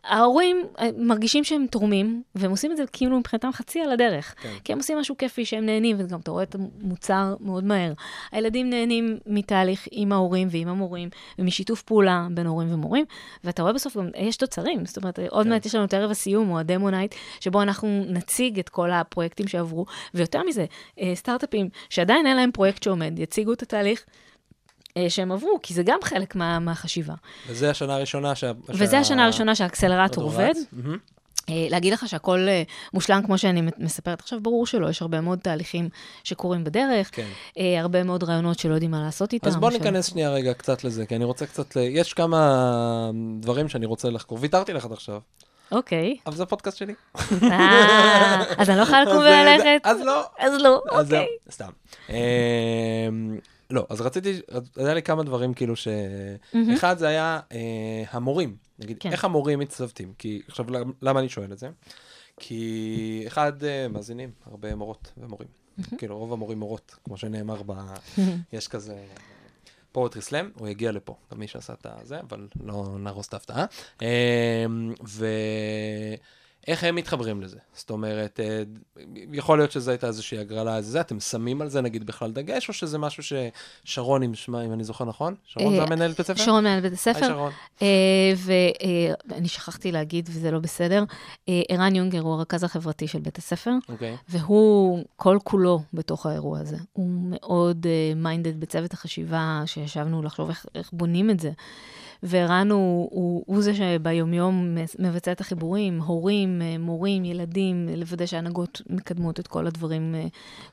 ההורים אה, מרגישים שהם תורמים, והם עושים את זה כאילו מבחינתם חצי על הדרך. כן. כי הם עושים משהו כיפי, שהם נהנים, וגם אתה רואה את המוצר מאוד מהר. הילדים נהנים מתהליך עם ההורים ועם המורים, ומשיתוף פעולה בין הורים ומורים, ואתה רואה בסוף גם, יש תוצרים. זאת אומרת, עוד כן. מעט יש לנו את ערב הסיום, או ה demo night, שבו אנחנו נציג את כל הפרויקטים שעברו, ויותר מזה, אה, סטארט-אפים שעדיין אין להם פרויקט שעומד, יציגו את התהליך. אה, שהם עברו, כי זה גם חלק מה, מהחשיבה. וזה השנה הראשונה שה... וזה השנה הראשונה שהאקסלרטור עובד. אה, להגיד לך שהכל אה, מושלם כמו שאני מספרת עכשיו, ברור שלא, יש הרבה מאוד תהליכים שקורים בדרך, כן. הרבה מאוד רעיונות שלא יודעים מה לעשות איתם. אז בוא ניכנס שנייה רגע קצת לזה, כי אני רוצה קצת... ל- יש כמה דברים שאני רוצה לחקור. ויתרתי לך עד עכשיו, אוקיי. אבל זה הפודקאסט שלי. אז אני לא יכולה לקום *laughs* וללכת? אז לא. אז לא, אוקיי. סתם. לא, אז רציתי, היה לי כמה דברים כאילו ש... מהמם. אחד זה היה אה, המורים, נגיד, כן. איך המורים מצטוותים? כי עכשיו, למ- למה אני שואל את זה? כי אחד, אה, מאזינים, הרבה מורות ומורים. כאילו, רוב המורים מורות, כמו שנאמר ב... יש כזה... פואטרי סלאם, הוא יגיע לפה, גם מי שעשה את הזה, אבל לא נהרוס את ההפתעה. אה, ואיך הם מתחברים לזה? זאת אומרת, אה, יכול להיות שזו הייתה איזושהי הגרלה, זה, אתם שמים על זה נגיד בכלל דגש, או שזה משהו ששרון, אם שמע, אם אני זוכר נכון? שרון זה אה, המנהלת בית ספר? שרון מנהל בית היי, הספר, שרון. ואני שכחתי להגיד, וזה לא בסדר, אה, ערן יונגר הוא הרכז החברתי של בית הספר, אוקיי. והוא כל כולו בתוך האירוע הזה. הוא מאוד מיינדד בצוות החשיבה, שישבנו לחשוב איך, איך בונים את זה. וערן הוא, הוא, הוא זה שביומיום מבצע את החיבורים, הורים, אה, מורים, ילדים, לוודא שההנהגות מקדמות את כל הדברים אה,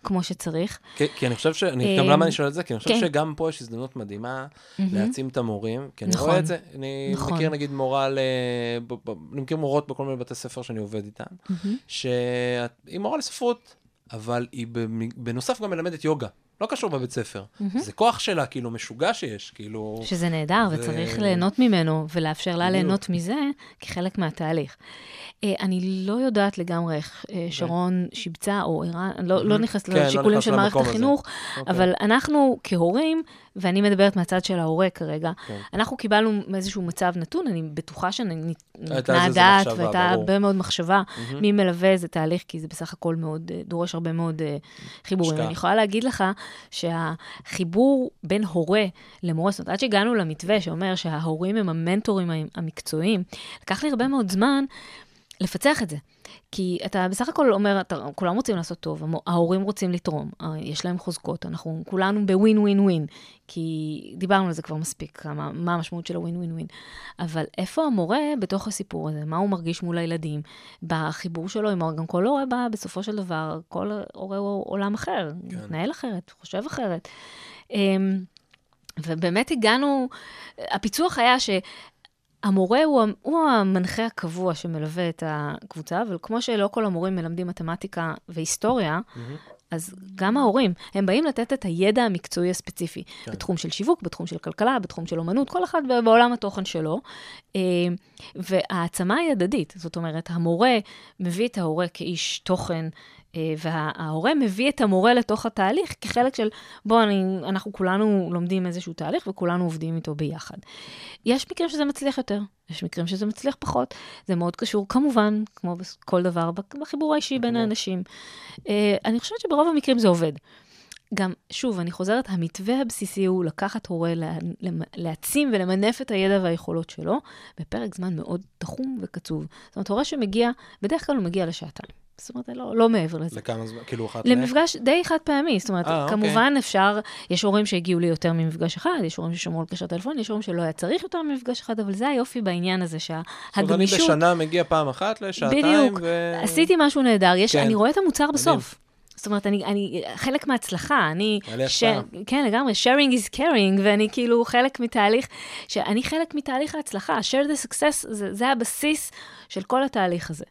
כמו שצריך. כי, כי אני חושב ש... אני, גם אה, למה אני שואל את זה? כי אני חושב כן. שגם פה יש הזדמנות מדהימה להעצים את המורים, כי אני נכון. רואה את זה. אני נכון. מכיר נגיד מורה ל... אני מכיר מורות בכל מיני בתי ספר שאני עובד איתן, שהיא מורה לספרות, אבל היא בנוסף גם מלמדת יוגה. לא קשור בבית ספר. זה כוח שלה, כאילו, משוגע שיש, כאילו... שזה נהדר, זה- וצריך ליהנות ממנו, ולאפשר לה. ליהנות מזה כחלק מהתהליך. אה, אני לא יודעת לגמרי איך אה, שרון שיבצה, או ערן, לא, לא נכנסת כן, לא לשיקולים נכנס של מערכת למקום הזה. החינוך, אוקיי. אבל אנחנו כהורים, ואני מדברת מהצד של ההורה כרגע, כן. אנחנו קיבלנו איזשהו מצב נתון, אני בטוחה שניתנה דעת, והייתה. הרבה מאוד מחשבה מי מלווה איזה תהליך, כי זה בסך הכל מאוד, אה, דורש הרבה מאוד אה, חיבורים. השקעה. אני יכולה להגיד לך שהחיבור בין הורה למורה, זאת אומרת, עד שהגענו למתווה שאומר שההורים הם המנטורים המקצועיים, לקח לי הרבה מאוד זמן לפצח את זה. כי אתה בסך הכל אומר, אתה, כולם רוצים לעשות טוב, ההורים רוצים לתרום, אה, יש להם חוזקות, אנחנו כולנו בווין ווין ווין, כי דיברנו על זה כבר מספיק, כמה, מה המשמעות של הווין ווין ווין. אבל איפה המורה בתוך הסיפור הזה? מה הוא מרגיש מול הילדים? בחיבור שלו עם גם כל הורה בא, בסופו של דבר, כל הורה הוא עולם אחר, כן. מתנהל אחרת, חושב אחרת. אמ, ובאמת הגענו, הפיצוח היה ש... המורה הוא, הוא המנחה הקבוע שמלווה את הקבוצה, אבל כמו שלא כל המורים מלמדים מתמטיקה והיסטוריה, אז גם ההורים, הם באים לתת את הידע המקצועי הספציפי, כן. בתחום של שיווק, בתחום של כלכלה, בתחום של אומנות, כל אחד בעולם התוכן שלו. אה, וההעצמה היא הדדית, זאת אומרת, המורה מביא את ההורה כאיש תוכן, וההורה מביא את המורה לתוך התהליך כחלק של, בוא, אני, אנחנו כולנו לומדים איזשהו תהליך וכולנו עובדים איתו ביחד. יש מקרים שזה מצליח יותר, יש מקרים שזה מצליח פחות. זה מאוד קשור, כמובן, כמו בכל דבר, בחיבור האישי בין. האנשים. אה, אני חושבת שברוב המקרים זה עובד. גם, שוב, אני חוזרת, המתווה הבסיסי הוא לקחת הורה, לה, להעצים ולמנף את הידע והיכולות שלו בפרק זמן מאוד תחום וקצוב. זאת אומרת, הורה שמגיע, בדרך כלל הוא מגיע לשעתיים. זאת אומרת, לא, לא מעבר לזה. לכמה זמן? כאילו אחת ל... למפגש די חד פעמי, זאת אומרת, אה, אוקיי. כמובן אפשר, יש הורים שהגיעו לי יותר ממפגש אחד, יש הורים ששמרו על קשר טלפון, יש הורים שלא היה צריך יותר ממפגש אחד, אבל זה היופי בעניין הזה, זאת אומרת, שהגמישות... אני בשנה מגיע פעם אחת לשעתיים, בדיוק. ו... עשיתי משהו נהדר, יש, כן. אני רואה את המוצר מדהים. זאת אומרת, אני, אני חלק מההצלחה, אני... השפעה. כן, לגמרי, sharing is caring, ואני כאילו חלק מתהליך, שאני חלק מתהליך ההצלחה, share the success, זה, זה הבסיס של כל התהליך הזה.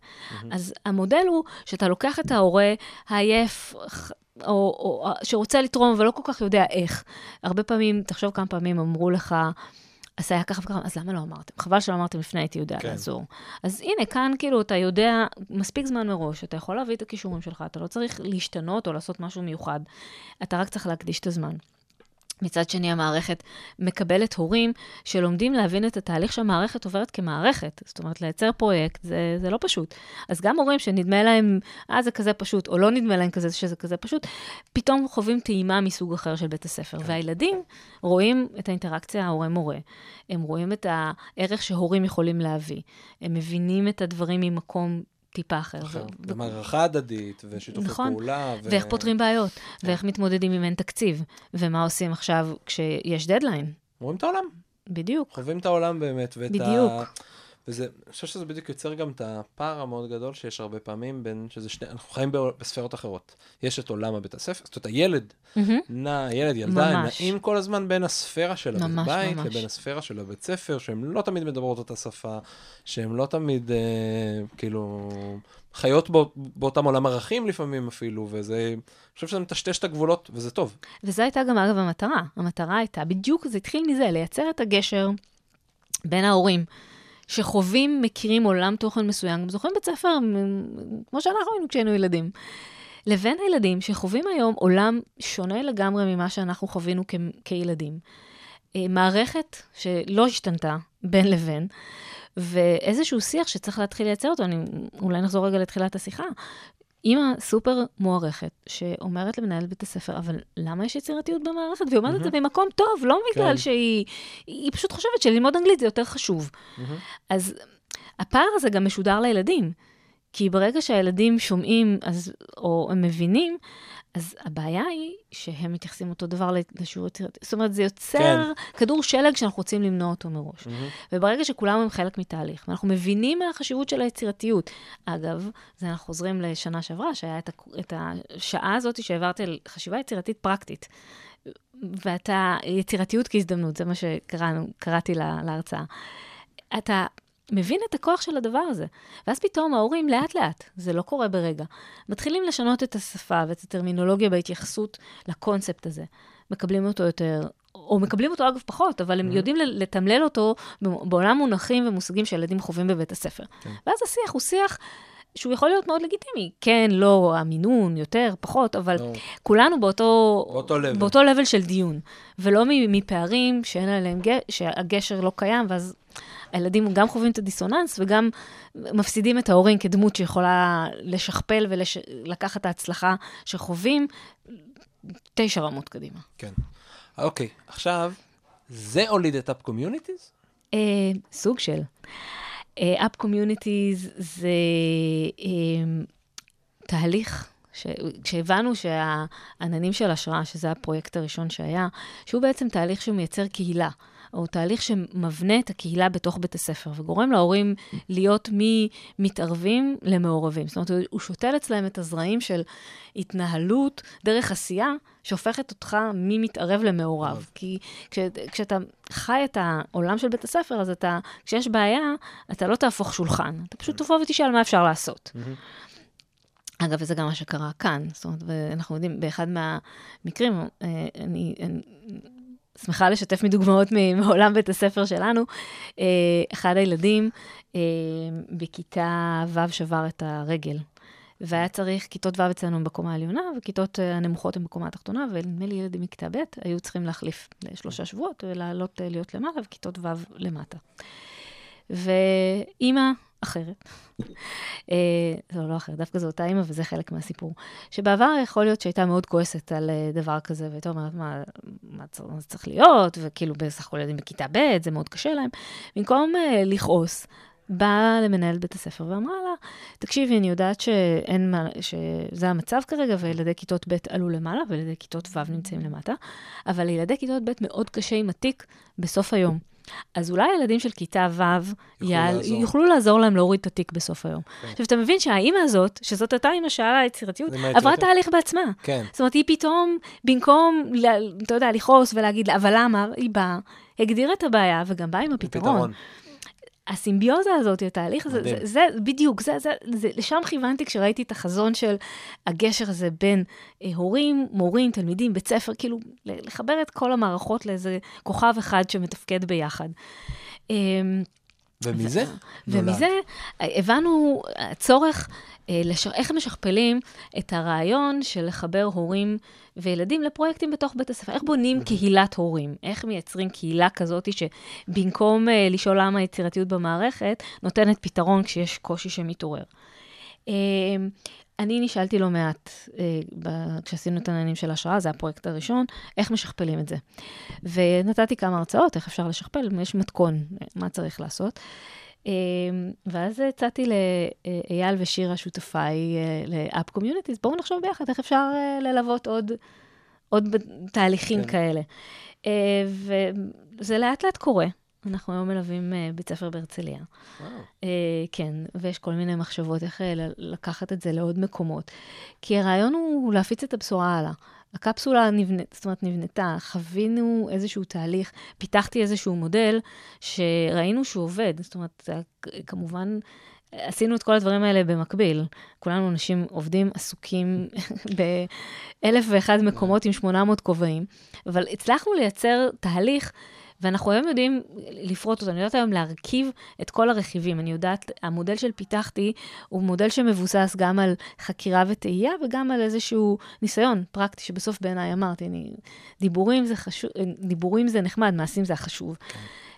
אז המודל הוא שאתה לוקח את ההורה העייף, או, או שרוצה לתרום אבל לא כל כך יודע איך. הרבה פעמים, תחשוב כמה פעמים אמרו לך, אז היה ככה וככה, אז למה לא אמרתם? חבל שלא אמרתם לפני, הייתי יודע כן. לעזור. אז הנה, כאן כאילו אתה יודע מספיק זמן מראש, אתה יכול להביא את הכישורים שלך, אתה לא צריך להשתנות או לעשות משהו מיוחד, אתה רק צריך להקדיש את הזמן. מצד שני, המערכת מקבלת הורים שלומדים להבין את התהליך שהמערכת עוברת כמערכת. זאת אומרת, לייצר פרויקט זה, זה לא פשוט. אז גם הורים שנדמה להם, אה, זה כזה פשוט, או לא נדמה להם כזה שזה כזה פשוט, פתאום חווים טעימה מסוג אחר של בית הספר. והילדים רואים את האינטראקציה ההורה-מורה. הם רואים את הערך שהורים יכולים להביא. הם מבינים את הדברים ממקום טיפה אחר. אחר. ו- ומערכה הדדית, ושיתופי נכון. פעולה. ו... ואיך פותרים בעיות, ואיך מתמודדים אם אין תקציב, ומה עושים עכשיו כשיש דדליין. רואים את העולם, בדיוק. חווים את העולם באמת, ואת בדיוק. ה... וזה, אני חושב שזה בדיוק יוצר גם את הפער המאוד גדול שיש הרבה פעמים בין שזה שני, אנחנו חיים ב- בספרות אחרות. יש את עולם הבית הספר, זאת אומרת, הילד נע, ילד, ילדה, הם. נעים כל הזמן בין הספירה של ממש, הבית ממש. לבין הספירה של הבית ספר, שהן לא תמיד מדברות אותה שפה, שהן לא תמיד, אה, כאילו, חיות בו, באותם עולם ערכים לפעמים אפילו, וזה, אני חושב שזה מטשטש את הגבולות, וזה טוב. וזו הייתה גם, אגב, המטרה. המטרה הייתה, בדיוק, זה התחיל מזה, לייצר את הגשר בין ההורים, שחווים, מכירים עולם תוכן מסוים, זוכרים בית ספר, כמו שאנחנו היינו כשהיינו ילדים, לבין הילדים שחווים היום עולם שונה לגמרי ממה שאנחנו חווינו כ- כילדים. אה, מערכת שלא השתנתה בין לבין, ואיזשהו שיח שצריך להתחיל לייצר אותו, אני, אולי נחזור רגע לתחילת השיחה. אימא סופר מוערכת, שאומרת למנהל בית הספר, אבל למה יש יצירתיות במערכת? והיא אומרת את זה ממקום טוב, לא בגלל כן. שהיא... היא פשוט חושבת שללמוד אנגלית זה יותר חשוב. אז הפער הזה גם משודר לילדים. כי ברגע שהילדים שומעים, אז, או הם מבינים, אז הבעיה היא שהם מתייחסים אותו דבר לשיעור יצירתי. זאת אומרת, זה יוצר כן. כדור שלג שאנחנו רוצים למנוע אותו מראש. וברגע שכולם הם חלק מתהליך, ואנחנו מבינים מה החשיבות של היצירתיות. אגב, זה אנחנו חוזרים לשנה שעברה, שהיה את, ה- את השעה הזאת שהעברתי על חשיבה יצירתית פרקטית. ואתה, יצירתיות כהזדמנות, זה מה שקראתי לה, להרצאה. אתה מבין את הכוח של הדבר הזה. ואז פתאום ההורים לאט-לאט, זה לא קורה ברגע, מתחילים לשנות את השפה ואת הטרמינולוגיה בהתייחסות לקונספט הזה. מקבלים אותו יותר, או מקבלים אותו אגב פחות, אבל הם יודעים ל- לתמלל אותו בעולם מונחים ומושגים שהילדים חווים בבית הספר. כן. ואז השיח הוא שיח שהוא יכול להיות מאוד לגיטימי. כן, לא, המינון, יותר, פחות, אבל לא. כולנו באותו... באותו level. באותו level של דיון. ולא מפערים שאין עליהם, ג- שהגשר לא קיים, ואז הילדים גם חווים את הדיסוננס וגם מפסידים את ההורים כדמות שיכולה לשכפל ולקחת את ההצלחה שחווים תשע רמות קדימה. כן. אוקיי, עכשיו, זה הוליד את Up Communities? אה, סוג של. Up Communities זה אה, תהליך, ש... כשהבנו שהעננים של השראה, שזה הפרויקט הראשון שהיה, שהוא בעצם תהליך שמייצר קהילה. או תהליך שמבנה את הקהילה בתוך בית הספר, וגורם להורים להיות ממתערבים למעורבים. זאת אומרת, הוא שותל אצלם את הזרעים של התנהלות דרך עשייה, שהופכת אותך ממתערב למעורב. כי כש, כשאתה חי את העולם של בית הספר, אז אתה, כשיש בעיה, אתה לא תהפוך שולחן, אתה פשוט תבוא ותשאל מה אפשר לעשות. אגב, וזה גם מה שקרה כאן. זאת אומרת, ואנחנו יודעים, באחד מהמקרים, אה, אני, אני שמחה לשתף מדוגמאות מעולם בית הספר שלנו. אה, אחד הילדים אה, בכיתה ו' שבר את הרגל. והיה צריך, כיתות ו' אצלנו בקומה העליונה, וכיתות הנמוכות הן בקומה התחתונה, ונדמה לי ילדים מכיתה ב' היו צריכים להחליף לשלושה שבועות ולעלות להיות למעלה, וכיתות ו' למטה. ואימא אחרת, זו לא אחרת, דווקא זו אותה אימא, וזה חלק מהסיפור. שבעבר יכול להיות שהייתה מאוד כועסת על דבר כזה, והייתה אומרת, מה, מה זה צריך להיות, וכאילו בסך הכל ילדים בכיתה ב', זה מאוד קשה להם. במקום לכעוס, באה למנהל בית הספר ואמרה לה, תקשיבי, אני יודעת שאין מה, שזה המצב כרגע, וילדי כיתות ב' עלו למעלה, וילדי כיתות ו' נמצאים למטה, אבל לילדי כיתות ב' מאוד קשה עם התיק בסוף היום. אז אולי הילדים של כיתה ו' יעל, לעזור. יוכלו לעזור להם להוריד את התיק בסוף היום. כן. עכשיו, אתה מבין שהאימא הזאת, שזאת הייתה אימא שעלה היצירתיות, עברה תהליך בעצמה. כן. זאת אומרת, היא פתאום, במקום, אתה יודע, לכעוס ולהגיד לה, אבל למה? היא באה, הגדירה את הבעיה, וגם באה עם הפתרון. פתרון. הסימביוזה הזאת, התהליך הזה, זה, זה בדיוק, זה, זה, זה, לשם כיוונתי כשראיתי את החזון של הגשר הזה בין אה, הורים, מורים, תלמידים, בית ספר, כאילו, לחבר את כל המערכות לאיזה כוכב אחד שמתפקד ביחד. אה, ומזה? ומזה הבנו צורך, אה, לש... איך משכפלים את הרעיון של לחבר הורים וילדים לפרויקטים בתוך בית הספר. איך בונים קהילת הורים? איך מייצרים קהילה כזאת שבמקום אה, לשאול למה היצירתיות במערכת, נותנת פתרון כשיש קושי שמתעורר. אה, אני נשאלתי לא מעט, אה, כשעשינו את העניינים של השראה, זה הפרויקט הראשון, איך משכפלים את זה. ונתתי כמה הרצאות, איך אפשר לשכפל, יש מתכון, מה צריך לעשות. אה, ואז הצעתי לאייל ושירה, שותפיי ל Up Communities, בואו נחשוב ביחד איך אפשר ללוות עוד, עוד תהליכים כן. כאלה. וזה לאט לאט קורה. אנחנו היום מלווים אה, בית ספר בהרצליה. וואו. אה, כן, ויש כל מיני מחשבות איך ל- לקחת את זה לעוד מקומות. כי הרעיון הוא להפיץ את הבשורה הלאה. הקפסולה נבנית, זאת אומרת, נבנתה, חווינו איזשהו תהליך, פיתחתי איזשהו מודל שראינו שהוא עובד. זאת אומרת, כמובן, עשינו את כל הדברים האלה במקביל. כולנו אנשים עובדים, עסוקים *laughs* באלף ואחד מקומות עם 800 כובעים, אבל הצלחנו לייצר תהליך ואנחנו היום יודעים לפרוט אותו, אני יודעת היום להרכיב את כל הרכיבים. אני יודעת, המודל של פיתחתי הוא מודל שמבוסס גם על חקירה וטעייה וגם על איזשהו ניסיון פרקטי, שבסוף בעיניי אמרתי, אני, דיבורים זה חשוב, דיבורים זה נחמד, מעשים זה החשוב.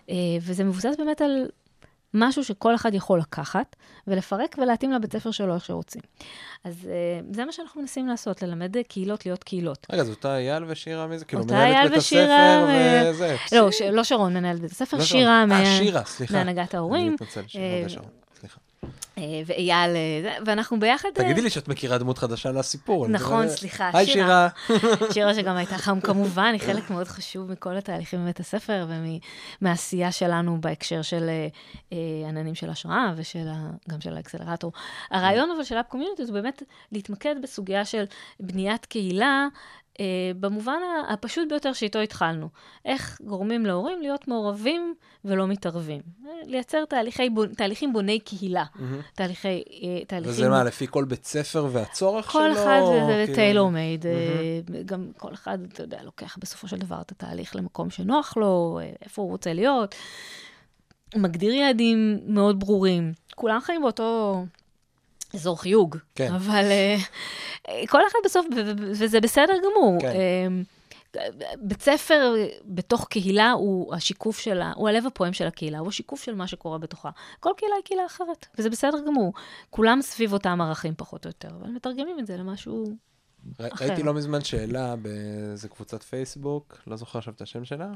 אה, וזה מבוסס באמת על משהו שכל אחד יכול לקחת ולפרק ולהתאים לבית ספר שלו איך שרוצים. אז אה, זה מה שאנחנו מנסים לעשות, ללמד קהילות להיות קהילות. רגע, זאת אותה אייל ושירה מי זה? כאילו, מנהלת בית הספר וזה. לא, לא שרון מנהלת בית הספר, לא שירה אה. מהנהגת ההורים. אני מתנצל, שירה אה, ושרון. אה, ואייל, אה, ואנחנו ביחד... אה, תגידי לי שאת מכירה דמות חדשה לסיפור. נכון, סליחה, היי, שירה. שירה. *laughs* שירה שגם הייתה חם כמובן, היא חלק מאוד חשוב מכל התהליכים בבית הספר ומהעשייה שלנו בהקשר של עננים של השראה וגם של האקסלרטור. הרעיון אבל של אפ קומיוניטי זה באמת להתמקד בסוגיה של בניית קהילה. אה, במובן הפשוט ביותר שאיתו התחלנו. איך גורמים להורים להיות מעורבים ולא מתערבים. אה, לייצר תהליכי, תהליכים בוני קהילה. מהמם. תהליכי, אה, תהליכים... וזה מה, לפי כל בית ספר והצורך שלו? כל אחד זה כאילו- טיילור מייד, גם כל אחד, אתה יודע, לוקח בסופו של דבר את התהליך למקום שנוח לו, אה, איפה הוא רוצה להיות. מגדיר יעדים מאוד ברורים. כולם חיים באותו אזור חיוג, כן. אבל אה, כל אחד בסוף, וזה בסדר גמור. כן. אה, בית ספר בתוך קהילה הוא השיקוף שלה, הוא הלב הפועם של הקהילה, הוא השיקוף של מה שקורה בתוכה. כל קהילה היא קהילה אחרת, וזה בסדר גמור. כולם סביב אותם ערכים פחות או יותר, אבל מתרגמים את זה למשהו... ר- אחר. ראיתי לא מזמן שאלה באיזה קבוצת פייסבוק, לא זוכר עכשיו את השם שלה.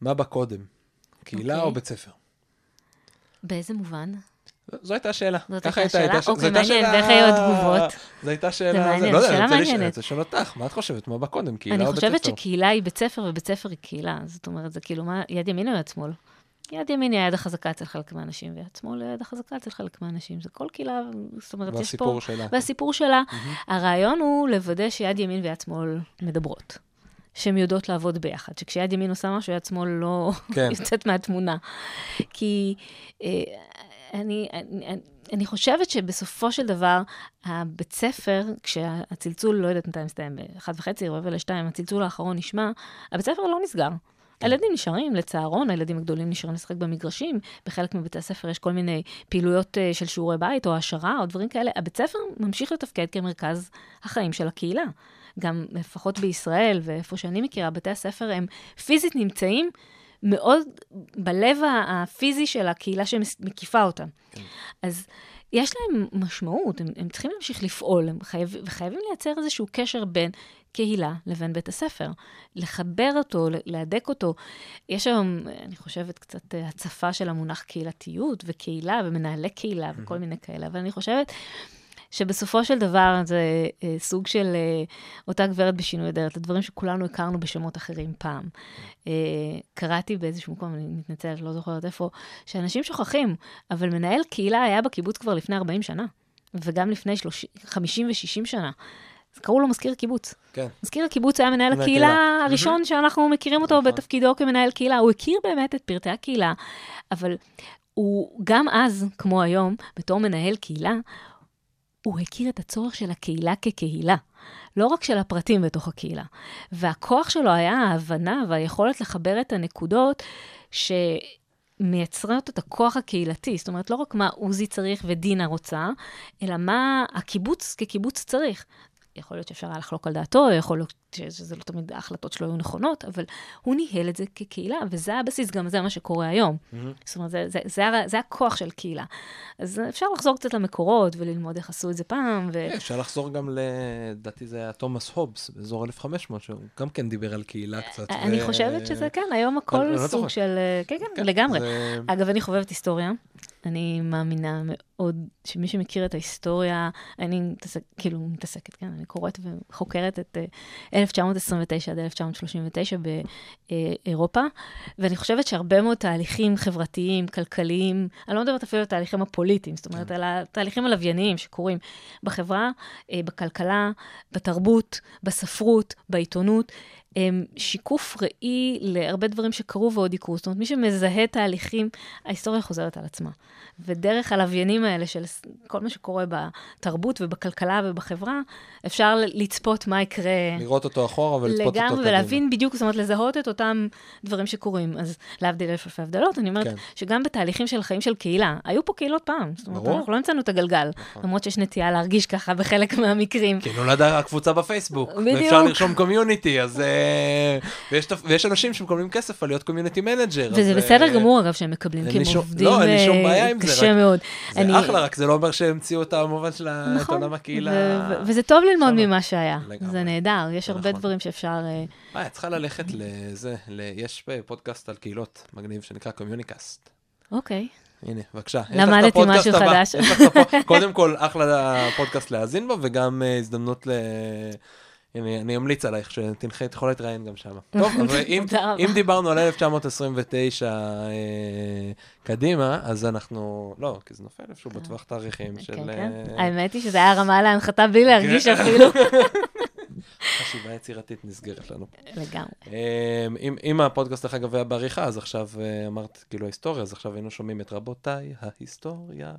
מה בא קודם? קהילה אוקיי. או בית ספר? באיזה מובן? זו הייתה השאלה. זאת הייתה השאלה? אוקיי, מעניין, ואיך היו התגובות? זו הייתה שאלה... מעניין, לא שאלה אני מעניינת. אני רוצה לשאול אותך, מה את חושבת? מה בא קודם, קהילה אני או בית חושבת ספר? שקהילה היא בית ספר ובית ספר היא קהילה. זאת אומרת, זה כאילו, מה, יד ימין או יד שמאל? יד ימין היא היד החזקה אצל חלק מהאנשים, ויד שמאל היא היד החזקה אצל חלק מהאנשים. זה כל קהילה, זאת אומרת, יש פה... והסיפור שלה. והסיפור שלה, הרעיון הוא לוודא שיד ימין ויד שמאל מדברות. שהן יודעות לעבוד ביחד, שכשיד ימין עושה משהו, יד שמאל לא כן. *laughs* יוצאת מהתמונה. כי אה, אני, אני, אני חושבת שבסופו של דבר, הבית ספר, כשהצלצול, לא יודעת מתי מסתיים, באחת וחצי, רבע לשתיים, הצלצול האחרון נשמע, הבית ספר לא נסגר. הילדים נשארים לצהרון, הילדים הגדולים נשארים לשחק במגרשים, בחלק מבתי הספר יש כל מיני פעילויות אה, של שיעורי בית או העשרה או דברים כאלה. הבית ספר ממשיך לתפקד כמרכז החיים של הקהילה. גם לפחות בישראל ואיפה שאני מכירה, בתי הספר הם פיזית נמצאים מאוד בלב הפיזי של הקהילה שמקיפה אותם. כן. אז יש להם משמעות, הם, הם צריכים להמשיך לפעול, הם חייב, וחייבים לייצר איזשהו קשר בין קהילה לבין בית הספר. לחבר אותו, להדק אותו. יש היום, אני חושבת, קצת אה, הצפה של המונח קהילתיות וקהילה ומנהלי קהילה וכל מיני כאלה, אבל אני חושבת שבסופו של דבר זה אה, סוג של אה, אותה גברת בשינוי אדרת, הדברים שכולנו הכרנו בשמות אחרים פעם. אה, קראתי באיזשהו מקום, אני מתנצלת, לא זוכרת איפה, שאנשים שוכחים, אבל מנהל קהילה היה בקיבוץ כבר לפני 40 שנה, וגם לפני 30, 50 ו-60 שנה. אז קראו לו מזכיר קיבוץ. כן. מזכיר הקיבוץ היה מנהל הקהילה קהילה. הראשון שאנחנו מכירים אותו נכון. בתפקידו כמנהל קהילה. הוא הכיר באמת את פרטי הקהילה, אבל הוא גם אז, כמו היום, בתור מנהל קהילה, הוא הכיר את הצורך של הקהילה כקהילה, לא רק של הפרטים בתוך הקהילה. והכוח שלו היה ההבנה והיכולת לחבר את הנקודות שמייצרות את הכוח הקהילתי. זאת אומרת, לא רק מה עוזי צריך ודינה רוצה, אלא מה הקיבוץ כקיבוץ צריך. יכול להיות שאפשר היה לחלוק על דעתו, יכול להיות שזה לא תמיד ההחלטות שלו היו נכונות, אבל הוא ניהל את זה כקהילה, וזה הבסיס, גם זה מה שקורה היום. זאת אומרת, זה, זה, זה, זה הכוח של קהילה. אז אפשר לחזור קצת למקורות וללמוד איך עשו את זה פעם, ו... כן, אפשר לחזור גם, לדעתי זה היה תומאס הובס, באזור 1500, שהוא גם כן דיבר על קהילה קצת. אני ו- חושבת שזה, כן, היום הכל לא סוג. של... כן, כן, כן, לגמרי. זה- אגב, אני חובבת היסטוריה. אני מאמינה עוד, שמי שמכיר את ההיסטוריה, אני מתעסק, כאילו מתעסקת, כן, אני קוראת וחוקרת את uh, 1929 עד 1939 באירופה, ואני חושבת שהרבה מאוד תהליכים חברתיים, כלכליים, אני לא מדברת אפילו על התהליכים הפוליטיים, זאת אומרת, כן. על התהליכים הלווייניים שקורים בחברה, uh, בכלכלה, בתרבות, בספרות, בעיתונות. הם שיקוף ראי להרבה דברים שקרו ועוד יקרו. זאת אומרת, מי שמזהה תהליכים, ההיסטוריה חוזרת על עצמה. ודרך הלוויינים האלה של כל מה שקורה בתרבות ובכלכלה ובחברה, אפשר לצפות מה יקרה. לראות אותו אחורה ולצפות אותו קדימה. לגמרי, ולהבין בדיוק, זאת אומרת, לזהות את אותם דברים שקורים. אז להבדיל אלף אלפי הבדלות, אני אומרת כן. שגם בתהליכים של חיים של קהילה, היו פה קהילות פעם. זאת אומרת, ברור. אנחנו לא המצאנו את הגלגל, נכון. למרות שיש נטייה להרגיש ככה בחלק מהמקרים. כי נולדה הקבוצה בפייסבוק, בדיוק. ואפשר לרשום community, אז... אה, ויש, ויש אנשים שמקבלים כסף על להיות community manager. וזה בסדר uh, גמור, אגב, שהם מקבלים, כי הם עובדים לא, אין לי שום בעיה עם זה. קשה מאוד. זה אני... אחלה, רק זה לא אומר שהמציאו את המובן של נכון, עולם הקהילה. וזה טוב ללמוד ממה שהיה. זה נהדר, יש הרבה נכון. דברים שאפשר... אה, את צריכה ללכת לזה, יש פודקאסט על קהילות מגניב שנקרא CommuniCast. אוקיי. הנה, בבקשה. למדתי משהו חדש. קודם כל, אחלה פודקאסט להאזין בו, וגם הזדמנות ל... אני, אני אמליץ עלייך שתנחי, את יכולה להתראיין גם שם. *laughs* טוב, אבל אם, אם דיברנו על 1929 אה, קדימה, אז אנחנו, לא, כי זה נופל איפשהו בטווח תאריכים של... כן, כן. אה... האמת היא שזה היה רמה להנחתה בלי להרגיש כן. אפילו. *laughs* חשיבה יצירתית נסגרת לנו. לגמרי. אמ, אם, אם הפודקאסט, דרך אגב, היה בעריכה, אז עכשיו אה, אמרת, כאילו, ההיסטוריה, אז עכשיו היינו שומעים את רבותיי, ההיסטוריה,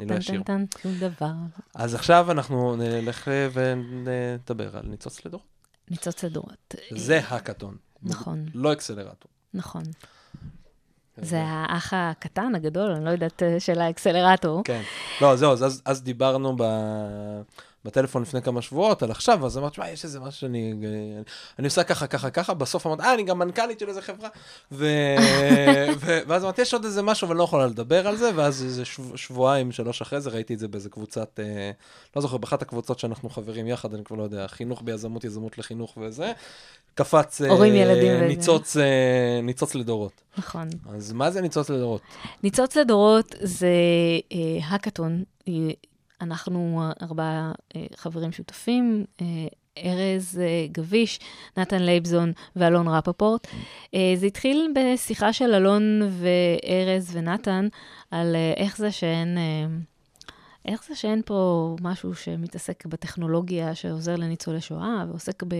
אני לא אשאיר. טן טן, שום דבר. אז עכשיו אנחנו נלך ונדבר על ניצוץ לדורות. ניצוץ לדורות. זה הקטון. נכון. לא אקסלרטור. נכון. זה האח הקטן, הגדול, אני לא יודעת, אה, של האקסלרטור. כן. לא, זהו, אז, אז דיברנו ב... בטלפון לפני כמה שבועות על עכשיו, אז אמרתי, שמע, יש איזה משהו שאני... אני עושה ככה, ככה, ככה, בסוף אמרתי, אה, אני גם מנכ"לית של איזה חברה. ו... *laughs* ו... ואז אמרתי, יש עוד איזה משהו ואני לא יכולה לדבר על זה, ואז איזה שב... שבועיים, שלוש אחרי זה, ראיתי את זה באיזה קבוצת, אה... לא זוכר, באחת הקבוצות שאנחנו חברים יחד, אני כבר לא יודע, חינוך ביזמות, יזמות לחינוך וזה, קפץ... אה, ילדים ניצוץ, אה... ניצוץ לדורות. נכון. אז מה זה ניצוץ לדורות? ניצוץ לדורות זה אה, האקתון. אנחנו ארבעה אה, חברים שותפים, אה, ארז אה, גביש, נתן לייבזון ואלון רפפורט. זה התחיל בשיחה של אלון וארז ונתן על איך זה שאין... איך זה שאין פה משהו שמתעסק בטכנולוגיה שעוזר לניצולי שואה ועוסק ב,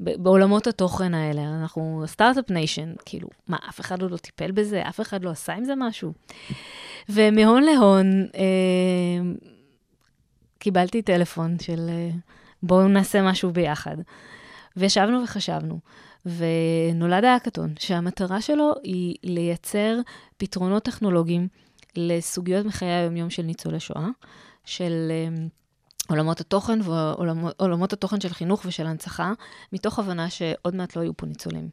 ב, בעולמות התוכן האלה? אנחנו start-up nation, כאילו, מה, אף אחד לא טיפל בזה? אף אחד לא עשה עם זה משהו? ומהון להון, אה, קיבלתי טלפון של אה, בואו נעשה משהו ביחד. וישבנו וחשבנו, ונולד האקתון, שהמטרה שלו היא לייצר פתרונות טכנולוגיים לסוגיות מחיי היומיום של ניצולי שואה, של אה, עולמות התוכן ועולמות התוכן של חינוך ושל הנצחה, מתוך הבנה שעוד מעט לא יהיו פה ניצולים.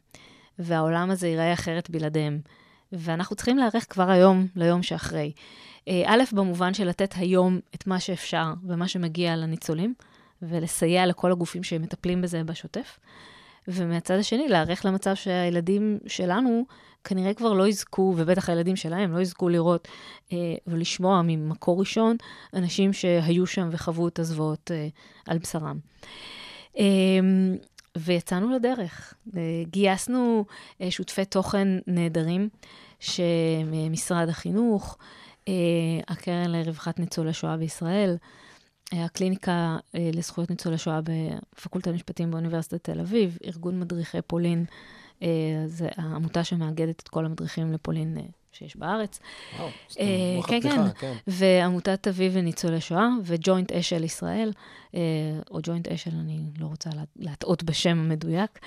והעולם הזה ייראה אחרת בלעדיהם. ואנחנו צריכים להיערך כבר היום ליום שאחרי. אה, א', במובן של לתת היום את מה שאפשר ומה שמגיע לניצולים, ולסייע לכל הגופים שמטפלים בזה בשוטף. ומהצד השני, להיערך למצב שהילדים שלנו כנראה כבר לא יזכו, ובטח הילדים שלהם לא יזכו לראות אה, ולשמוע ממקור ראשון אנשים שהיו שם וחוו את הזוועות אה, על בשרם. אה, ויצאנו לדרך. אה, גייסנו אה, שותפי תוכן נהדרים, שמשרד החינוך, אה, הקרן לרווחת ניצולי שואה בישראל, הקליניקה לזכויות ניצולי שואה בפקולטה למשפטים באוניברסיטת תל אביב, ארגון מדריכי פולין, זו העמותה שמאגדת את כל המדריכים לפולין שיש בארץ. וואו, אה, כן, כן, כן. ועמותת אביב וניצולי שואה, וג'וינט אשל ישראל, אה, או ג'וינט אשל, אני לא רוצה להטעות בשם המדויק.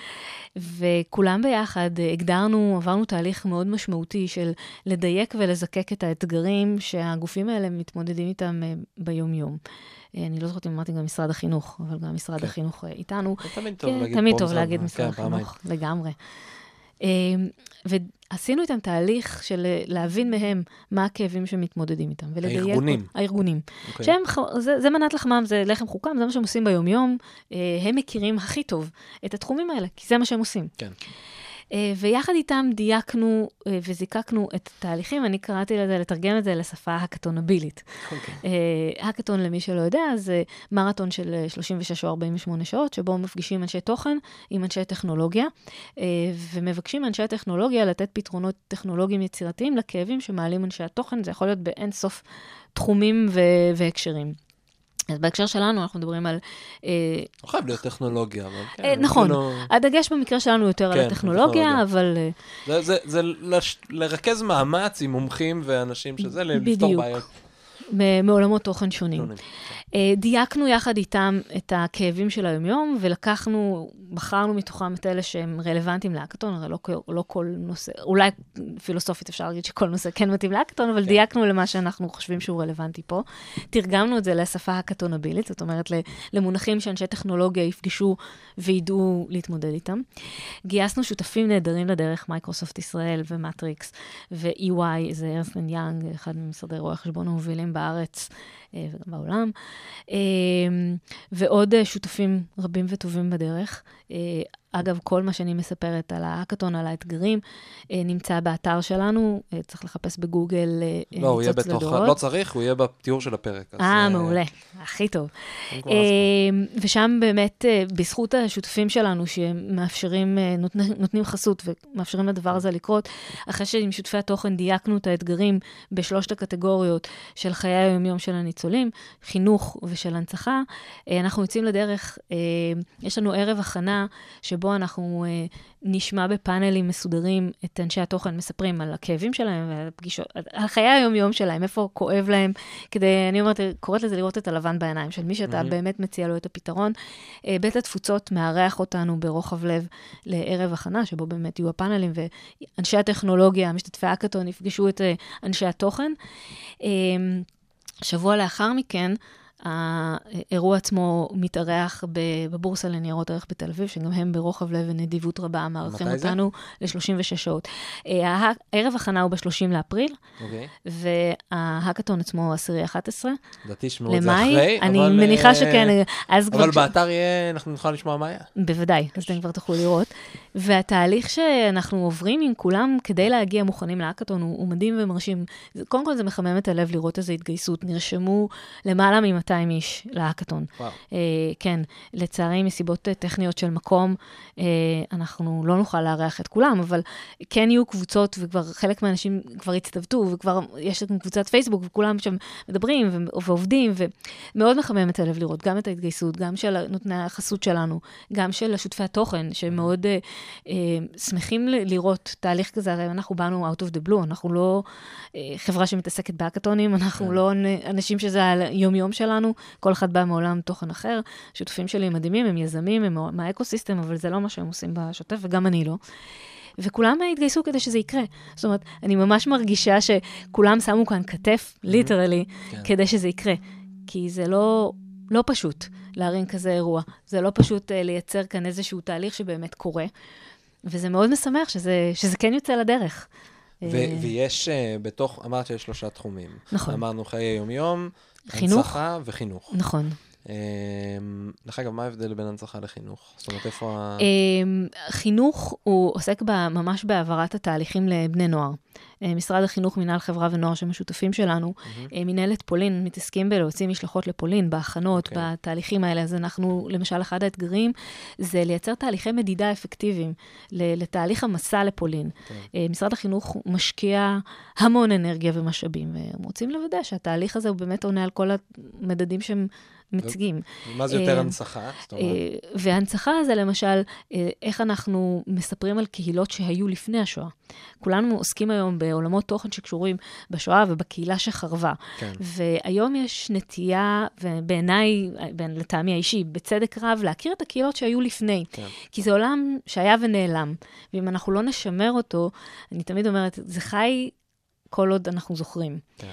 וכולם ביחד הגדרנו, עברנו תהליך מאוד משמעותי של לדייק ולזקק את האתגרים שהגופים האלה מתמודדים איתם אה, ביום-יום. אה, אני לא זוכרת אם אמרתי גם משרד החינוך, אבל גם משרד כן. החינוך אה, איתנו. תמיד טוב כן, להגיד תמיד טוב להגיד משרד כן, החינוך, לגמרי. ועשינו איתם תהליך של להבין מהם מה הכאבים שמתמודדים איתם. הארגונים. הארגונים. Okay. אוקיי. שהם, זה, זה מנת לחמם, זה לחם חוקם, זה מה שהם עושים ביום-יום. אה, הם מכירים הכי טוב את התחומים האלה, כי זה מה שהם עושים. כן. אה, ויחד איתם דייקנו אה, וזיקקנו את התהליכים, אני קראתי לזה, לתרגם את זה לשפה הקטונבילית. אוקיי. האקתון, למי שלא יודע, זה מרתון של אה, 36 או 48 שעות, שבו מפגישים אנשי תוכן עם אנשי טכנולוגיה, אה, ומבקשים מאנשי הטכנולוגיה לתת פתרונות טכנולוגיים יצירתיים לכאבים שמעלים אנשי התוכן, זה יכול להיות באין סוף תחומים והקשרים. אז בהקשר שלנו, אנחנו מדברים על... לא חייב להיות טכנולוגיה, אבל כן. אה, נכון, כאילו, הדגש במקרה שלנו יותר כן, על הטכנולוגיה, טכנולוגיה. אבל אה, זה- לרכז מאמץ עם מומחים ואנשים שזה, לפתור בדיוק. בעיות. מ- מעולמות תוכן שונים. שונים. אה, דייקנו יחד איתם את הכאבים של היומיום, ולקחנו, בחרנו מתוכם את אלה שהם רלוונטיים להאקתון, הרי לא, לא כל נושא, אולי פילוסופית אפשר להגיד שכל נושא כן מתאים להאקתון, אבל כן. דייקנו למה שאנחנו חושבים שהוא רלוונטי פה. תרגמנו את זה לשפה ההאקתונבילית, זאת אומרת, למונחים שאנשי טכנולוגיה יפגשו וידעו להתמודד איתם. גייסנו שותפים נהדרים לדרך, מייקרוסופט ישראל ומטריקס ו-EY, זה Ernst & Young, אחד ממשרדי רואי החשבון המובילים בארץ וגם בעולם, אה, ועוד אה, שותפים רבים וטובים בדרך. אה, אגב, כל מה שאני מספרת על ההאקתון, על האתגרים, אה, נמצא באתר שלנו, אה, צריך לחפש בגוגל אה, לא, הוא יהיה בתוך, לדורות. לא צריך, הוא יהיה בתיאור של הפרק. אה, מעולה, הכי טוב. אה, ושם באמת, אה, בזכות השותפים שלנו, שמאפשרים, אה, נותני- נותנים חסות ומאפשרים לדבר הזה לקרות, אחרי שעם שותפי התוכן דייקנו את האתגרים בשלושת הקטגוריות של חיי היומיום של הניצולים, חינוך ושל הנצחה, אה, אנחנו יוצאים לדרך, אה, יש לנו ערב הכנה שבו אנחנו אה, נשמע בפאנלים מסודרים את אנשי התוכן מספרים על הכאבים שלהם ועל הפגישות, על- חיי היומיום שלהם, איפה כואב להם, כדי, אני אומרת, קוראת לזה לראות את הלבן בעיניים של מי שאתה מהמם. באמת מציע לו את הפתרון. בית התפוצות מארח אותנו ברוחב לב לערב הכנה, שבו באמת יהיו הפאנלים, ואנשי הטכנולוגיה, משתתפי האקתון, יפגשו את אנשי התוכן. שבוע לאחר מכן, האירוע עצמו מתארח בבורסה לניירות ערך בתל אביב, שגם הם ברוחב לב ונדיבות רבה מארחים? אותנו ל-36 שעות. אה, הה- ערב הכנה הוא ב-30 לאפריל, אוקיי. וההאקתון עצמו 10-11 לדעתי ישמעו את זה למאי. אחרי, אני אבל, מניחה אה, שכן, אז כבר... אבל באתר יהיה, אנחנו נוכל לשמוע מה היה. בוודאי, אז אתם כבר תוכלו לראות. והתהליך שאנחנו עוברים עם כולם כדי להגיע מוכנים להאקתון הוא, הוא מדהים ומרשים. קודם כל זה מחמם את הלב לראות איזו התגייסות. נרשמו למעלה מ-200 איש להאקתון. וואו. אה, כן, לצערי מסיבות אה, טכניות של מקום, אה, אנחנו לא נוכל לארח את כולם, אבל כן יהיו קבוצות, וכבר חלק מהאנשים כבר הצטוותו, וכבר יש לנו קבוצת פייסבוק, וכולם שם מדברים ו- ועובדים, ומאוד מחמם את הלב לראות גם את ההתגייסות, גם של נותני החסות שלנו, גם של שותפי התוכן, שמאוד אה, אה, שמחים ל- לראות תהליך כזה, הרי אנחנו באנו out of the blue, אנחנו לא אה, חברה שמתעסקת בהאקתונים, אנחנו כן. לא אנ- אנשים שזה היום-יום שלנו, כל אחד בא מעולם תוכן אחר. שותפים שלי מדהימים, הם יזמים, הם מה- מהאקוסיסטם, אבל זה לא מה שהם עושים בשוטף, וגם אני לא. וכולם התגייסו כדי שזה יקרה. זאת אומרת, אני ממש מרגישה שכולם שמו כאן כתף, ליטרלי, כן. כדי שזה יקרה. כי זה לא, לא פשוט להרים כזה אירוע. זה לא פשוט uh, לייצר כאן איזשהו תהליך שבאמת קורה. וזה מאוד משמח שזה, שזה כן יוצא לדרך. ו- אה, ויש אה, בתוך, אמרת שיש שלושה תחומים. נכון. אמרנו חיי יום-יום, חינוך. הנצחה וחינוך. נכון. אה, דרך אגב, מה ההבדל בין הנצחה לחינוך? זאת אומרת, איפה ה... אמ, חינוך הוא עוסק ממש בהעברת התהליכים לבני נוער. אה, משרד החינוך, מינהל חברה ונוער שהם השותפים שלנו, אה, מינהלת פולין, מתעסקים בלהוציא משלחות לפולין, בהכנות, אוקיי. בתהליכים האלה. אז אנחנו, למשל, אחד האתגרים זה לייצר תהליכי מדידה אפקטיביים לתהליך המסע לפולין. כן. אה, משרד החינוך משקיע המון אנרגיה ומשאבים, והם רוצים לוודא שהתהליך הזה הוא באמת עונה על כל המדדים שהם מציגים. מה זה יותר אה, הנצחה? אה, והנצחה זה למשל, אה, איך אנחנו מספרים על קהילות שהיו לפני השואה. כולנו עוסקים היום בעולמות תוכן שקשורים בשואה ובקהילה שחרבה. כן. והיום יש נטייה, ובעיניי, לטעמי האישי, בצדק רב, להכיר את הקהילות שהיו לפני. כן. כי זה עולם שהיה ונעלם. ואם אנחנו לא נשמר אותו, אני תמיד אומרת, זה חי כל עוד אנחנו זוכרים. כן.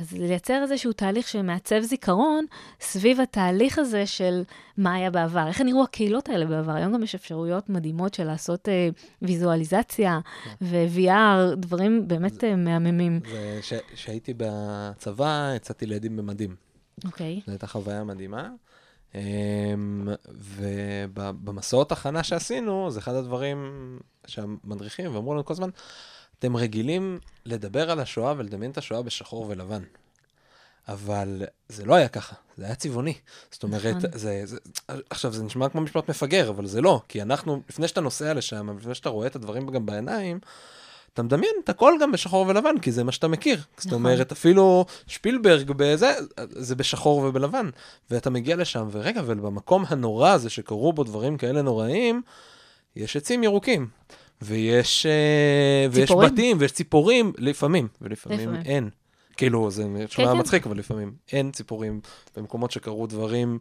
אז לייצר איזשהו תהליך שמעצב זיכרון סביב התהליך הזה של מה היה בעבר, איך נראו הקהילות האלה בעבר. היום גם יש אפשרויות מדהימות של לעשות אה, ויזואליזציה ו-VR, דברים באמת אה, מהממים. וכשהייתי בצבא, יצאתי לילדים במדים. אוקיי. זו הייתה חוויה מדהימה. אמ, ובמסעות הכנה שעשינו, זה אחד הדברים שהמדריכים, ואמרו לנו כל הזמן, אתם רגילים לדבר על השואה ולדמיין את השואה בשחור ולבן. אבל זה לא היה ככה, זה היה צבעוני. זאת אומרת, נכון. זה, זה, עכשיו, זה נשמע כמו משפט מפגר, אבל זה לא, כי אנחנו, לפני שאתה נוסע לשם, לפני שאתה רואה את הדברים גם בעיניים, אתה מדמיין את הכל גם בשחור ולבן, כי זה מה שאתה מכיר. זאת נכון. אומרת, אפילו שפילברג בזה, זה בשחור ובלבן. ואתה מגיע לשם, ורגע, ובמקום הנורא הזה שקרו בו דברים כאלה נוראים, יש עצים ירוקים. ויש, אה, ויש. בתים, ויש ציפורים, לפעמים, ולפעמים לפעמים. אין. כאילו, זה נשמע כן. מצחיק, אבל לפעמים אין ציפורים במקומות שקרו דברים,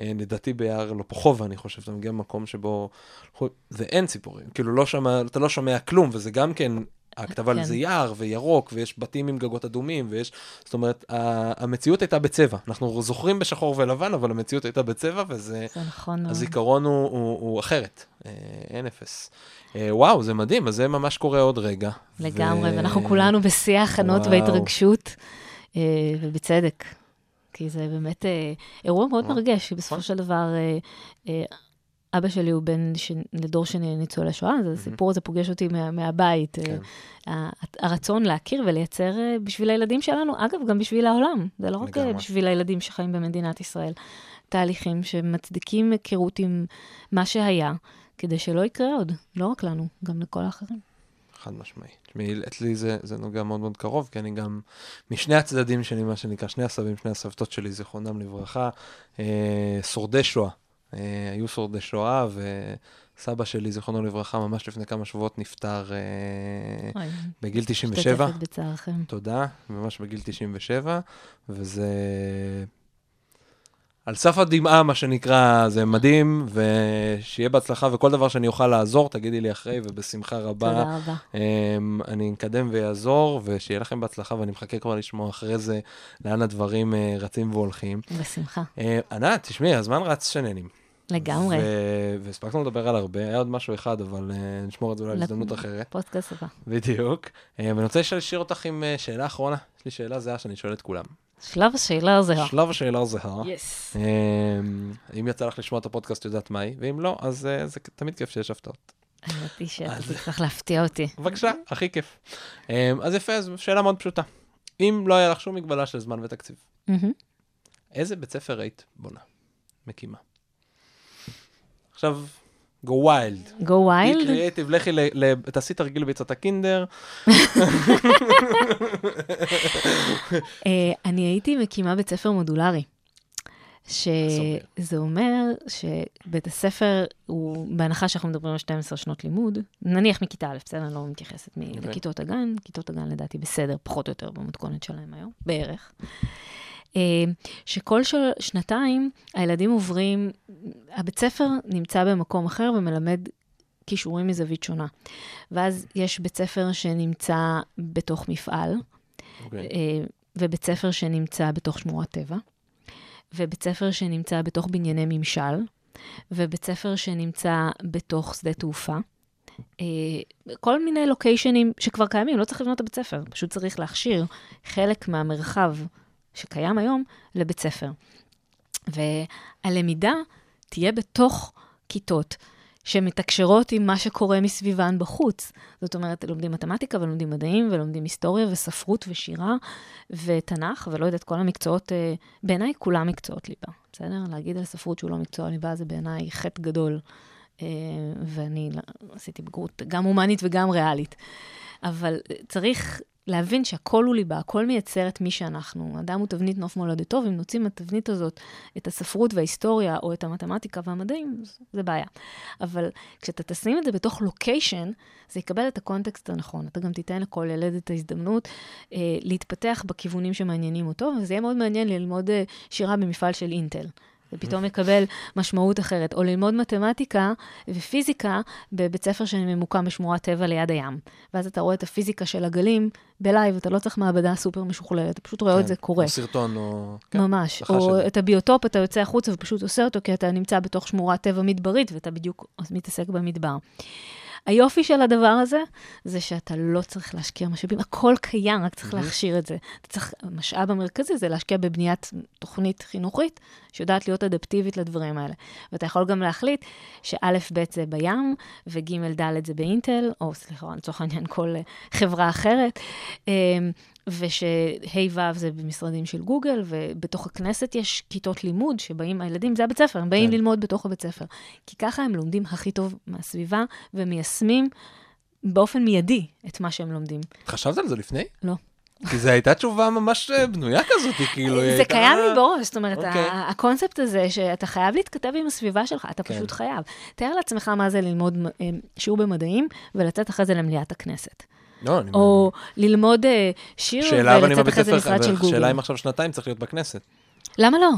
אה, לדעתי ביער לופוחובה, אני חושב, אתה מגיע למקום שבו, ואין ציפורים. כאילו, לא שומע, אתה לא שומע כלום, וזה גם כן אבל כן. זה יער וירוק, ויש בתים עם גגות אדומים, ויש, זאת אומרת, המציאות הייתה בצבע. אנחנו זוכרים בשחור ולבן, אבל המציאות הייתה בצבע, וזה, זה נכון מאוד. הזיכרון הוא, הוא, הוא אחרת, אה, אין אפס. אה, וואו, זה מדהים, אז זה ממש קורה עוד רגע. לגמרי, ו- ואנחנו כולנו בשיא ההכנות. וההתרגשות, אה, ובצדק. כי זה באמת אירוע מאוד וואו. מרגש, כי בסופו נכון. של דבר, אה, אה, אבא שלי הוא בן ש... לדור שני ניצולי שואה, אז הסיפור הזה פוגש אותי מה, מהבית. אה, כן. הרצון להכיר ולייצר אה, בשביל הילדים שלנו, אגב, גם בשביל העולם. זה לא רק אה, לגמרי. בשביל הילדים שחיים במדינת ישראל. תהליכים שמצדיקים היכרות עם מה שהיה, כדי שלא יקרה עוד, לא רק לנו, גם לכל האחרים. חד משמעי. תשמעי, אצלי זה, זה נוגע מאוד מאוד קרוב, כי אני גם, משני הצדדים שלי, מה שנקרא, שני הסבים, שני הסבתות שלי, זיכרונם לברכה, אה, שורדי שואה. אה, היו שורדי שואה, וסבא שלי, זיכרונו לברכה, ממש לפני כמה שבועות נפטר אה, אוי, בגיל 97. משתתפת בצערכם. תודה, ממש בגיל 97, וזה על סף הדמעה, מה שנקרא, זה מדהים, ושיהיה בהצלחה, וכל דבר שאני אוכל לעזור, תגידי לי אחרי, ובשמחה רבה. תודה רבה. Um, אני אקדם ויעזור, ושיהיה לכם בהצלחה, ואני מחכה כבר לשמוע אחרי זה לאן הדברים uh, רצים והולכים. בשמחה. Uh, ענת, תשמעי, הזמן רץ שננים. לגמרי. והספקנו לדבר על הרבה, היה עוד משהו אחד, אבל uh, נשמור את זה אולי להזדמנות אחרת. פודקאסט הבא. בדיוק. Uh, ואני רוצה להשאיר אותך עם uh, שאלה אחרונה. יש לי שאלה זהה שאני שואל את כולם. שלב השאלה הזהה. שלב השאלה זהה. יס. Um, אם יצא לך לשמוע את הפודקאסט, יודעת מהי, ואם לא, אז uh, זה תמיד כיף שיש הפתעות. האמת היא שאתה תצטרך להפתיע אותי. בבקשה, הכי כיף. Um, אז יפה, אז שאלה מאוד פשוטה. אם לא היה לך שום מגבלה של זמן ותקציב, מהמם. איזה בית ספר היית בונה? מקימה. עכשיו, go wild. go be wild? creative, לכי, ל- ל- תעשי תרגיל ביצת הקינדר. אה, אני הייתי מקימה בית ספר מודולרי. שזה אומר שבית הספר הוא, בהנחה שאנחנו מדברים על 12 שנות לימוד, נניח מכיתה א', בסדר? אני לא מתייחסת מ- אוקיי. לכיתות הגן, כיתות הגן לדעתי בסדר, פחות או יותר במתכונת שלהם היום, בערך. אה, שכל שנתיים הילדים עוברים, הבית ספר נמצא במקום אחר ומלמד כישורים מזווית שונה. ואז יש בית ספר שנמצא בתוך מפעל, אוקיי. אה, ובית ספר שנמצא בתוך שמורת טבע, ובית ספר שנמצא בתוך בנייני ממשל, ובית ספר שנמצא בתוך שדה תעופה. אה, כל מיני לוקיישנים שכבר קיימים, לא צריך לבנות את הבית ספר, פשוט צריך להכשיר חלק מהמרחב שקיים היום לבית ספר. והלמידה תהיה בתוך כיתות שמתקשרות עם מה שקורה מסביבן בחוץ. זאת אומרת, לומדים מתמטיקה ולומדים מדעים ולומדים היסטוריה וספרות ושירה ותנ"ך, ולא יודעת, כל המקצועות, אה, בעיניי כולם מקצועות ליבה, בסדר? להגיד על ספרות שהוא לא מקצוע ליבה זה בעיניי חטא גדול. אה, ואני לא- עשיתי בגרות גם הומנית וגם ריאלית. אבל צריך להבין שהכל הוא ליבה, הכל מייצר את מי שאנחנו. אדם הוא תבנית נוף מולדתו, ואם נוציא מהתבנית הזאת את הספרות וההיסטוריה, או את המתמטיקה והמדעים, זה בעיה. אבל כשאתה תשים את זה בתוך location, זה יקבל את ה context הנכון. אתה גם תיתן לכל ילד את ההזדמנות אה, להתפתח בכיוונים שמעניינים אותו, וזה יהיה מאוד מעניין ללמוד אה, שירה במפעל של אינטל. זה פתאום יקבל משמעות אחרת. או ללמוד מתמטיקה ופיזיקה בבית ספר שממוקם בשמורת טבע ליד הים. ואז אתה רואה את הפיזיקה של הגלים ב live, אתה לא צריך מעבדה סופר משוכללת, אתה פשוט רואה את כן, זה קורה. או סרטון, או... כן, ממש. את או זה. את הביוטופ, אתה יוצא החוצה ופשוט עושה אותו, כי אתה נמצא בתוך שמורת טבע מדברית, ואתה בדיוק מתעסק במדבר. היופי של הדבר הזה, זה שאתה לא צריך להשקיע משאבים, הכל קיים, רק צריך להכשיר את זה. אתה צריך, המשאב המרכזי זה להשקיע בבניית תוכנית חינוכית, שיודעת להיות אדפטיבית לדברים האלה. ואתה יכול גם להחליט שא', ב' זה בים, וג', ד' זה באינטל, או סליחה, לצורך העניין כל אה, חברה אחרת. אמ, ושה' ו' זה במשרדים של גוגל, ובתוך הכנסת יש כיתות לימוד שבאים, הילדים, זה הבית ספר, הם באים כן. ללמוד בתוך הבית ספר. כי ככה הם לומדים הכי טוב מהסביבה, ומיישמים באופן מיידי את מה שהם לומדים. חשבת על זה לפני? לא. כי זו הייתה תשובה ממש אה, בנויה כזאת, כאילו, זה הייתה... קיים לי בראש, זאת אומרת, אוקיי. הקונספט הזה שאתה חייב להתכתב עם הסביבה שלך, אתה כן. פשוט חייב. תאר לעצמך מה זה ללמוד אה, שיעור במדעים ולצאת אחרי זה למליאת הכנסת. לא, אני... או ללמוד אה, שיר שאלה, אבל אם ולצאת אחרי זה ספר, למשרד של אבל שאלה גוגל. אם עכשיו שנתיים צריך להיות בכנסת. למה לא?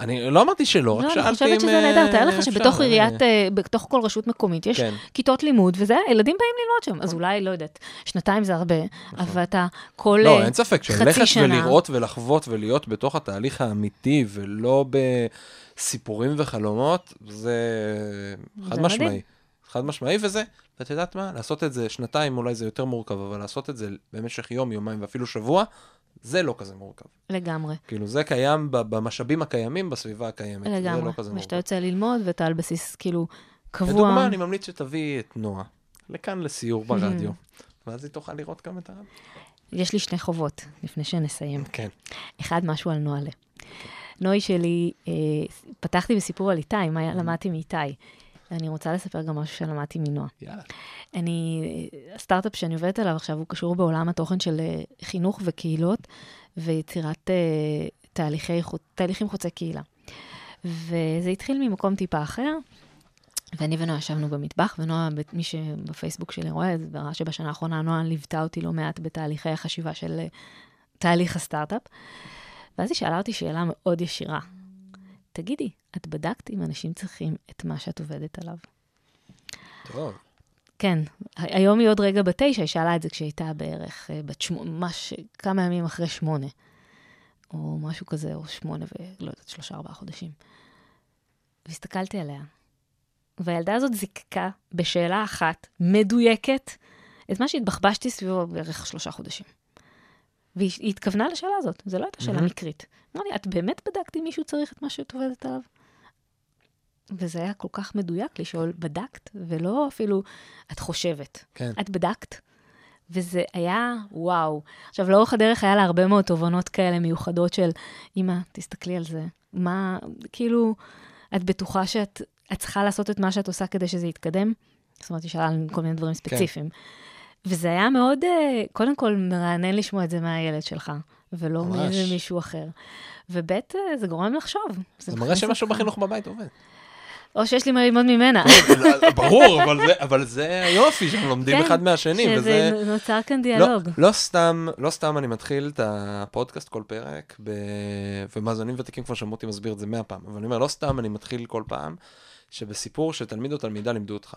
אני לא אמרתי שלא, רק לא, שאלתי אם... אני חושבת שזה נהדר. תאר לך שבתוך אני- עיריית, אה, בתוך כל רשות מקומית, יש כן. כיתות לימוד, וזה, ילדים באים ללמוד שם. אז אולי, לא יודעת, שנתיים זה הרבה, אבל אתה כל לא, אה, אין ספק, חצי שללכת שנה... ולראות ולחוות ולהיות בתוך התהליך האמיתי ולא בסיפורים וחלומות, זה חד משמעי. חד משמעי, וזה, ואת יודעת מה? לעשות את זה שנתיים אולי זה יותר מורכב, אבל לעשות את זה במשך יום, יומיים ואפילו שבוע, זה לא כזה מורכב. לגמרי, כאילו, זה קיים במשאבים הקיימים, בסביבה הקיימת. זה לגמרי. לא כזה ושאתה מורכב. יוצא ללמוד, ואתה על בסיס, כאילו, קבוע. לדוגמה, אני ממליץ שתביאי את נועה לכאן לסיור ברדיו, *laughs* ואז היא תוכל לראות גם את הרדיו. יש לי שני חובות, לפני שנסיים. כן. אחד, משהו על נועלה. נוי שלי, אה, פתחתי בסיפור על איתי, מה למדתי מאיתי. אני רוצה לספר גם משהו שלמדתי מנועה. יאללה. אני, הסטארט-אפ שאני עובדת עליו עכשיו, הוא קשור בעולם התוכן של אה, חינוך וקהילות ויצירת אה, תהליכי, תהליכים חוצי קהילה. וזה התחיל ממקום טיפה אחר, ואני ונועה ישבנו במטבח, ונועה, מי שבפייסבוק שלי רואה, זה ראה שבשנה האחרונה נועה ליוותה אותי לא מעט בתהליכי החשיבה של אה, תהליך הסטארט-אפ. ואז היא שאלה אותי שאלה מאוד ישירה. תגידי, את בדקת אם אנשים צריכים את מה שאת עובדת עליו? טוב. כן, היום היא עוד רגע בתשע, היא שאלה את זה כשהיא הייתה בערך אה, בת שמונה, ממש כמה ימים אחרי שמונה, או משהו כזה, או שמונה ולא יודעת, שלושה, ארבעה חודשים. והסתכלתי עליה, והילדה הזאת זיקקה בשאלה אחת, מדויקת, את מה שהתבחבשתי סביבו בערך שלושה חודשים. והיא היא התכוונה לשאלה הזאת, זו לא הייתה שאלה מהמם. מקרית. אמרה לי, את באמת בדקת אם מישהו צריך את מה שאת עובדת עליו? וזה היה כל כך מדויק לשאול, בדקת? ולא אפילו, את חושבת. כן. את בדקת? וזה היה וואו. עכשיו, לאורך הדרך היה לה הרבה מאוד תובנות כאלה מיוחדות של, אמא, תסתכלי על זה. מה, כאילו, את בטוחה שאת את צריכה לעשות את מה שאת עושה כדי שזה יתקדם? זאת אומרת, היא שאלה על כל מיני דברים ספציפיים. וזה היה מאוד, אה, קודם כל, מרענן לשמוע את זה מהילד שלך, ולא. מאיזה מישהו אחר. וב' אה, זה גורם לחשוב. זה מראה מכניס שמשהו. בחינוך בבית עובד. או שיש לי מה ללמוד ממנה. ברור, אבל זה- אבל זה היופי שהם לומדים כן, אחד מהשני, וזה... שזה נוצר כאן לא, דיאלוג. לא סתם, לא סתם אני מתחיל את הפודקאסט כל פרק, ב... ומאזינים ותיקים כבר שמעו אותי מסביר את זה מאה פעם, אבל אני אומר, לא סתם אני מתחיל כל פעם, שבסיפור שתלמיד או תלמידה לימדו אותך.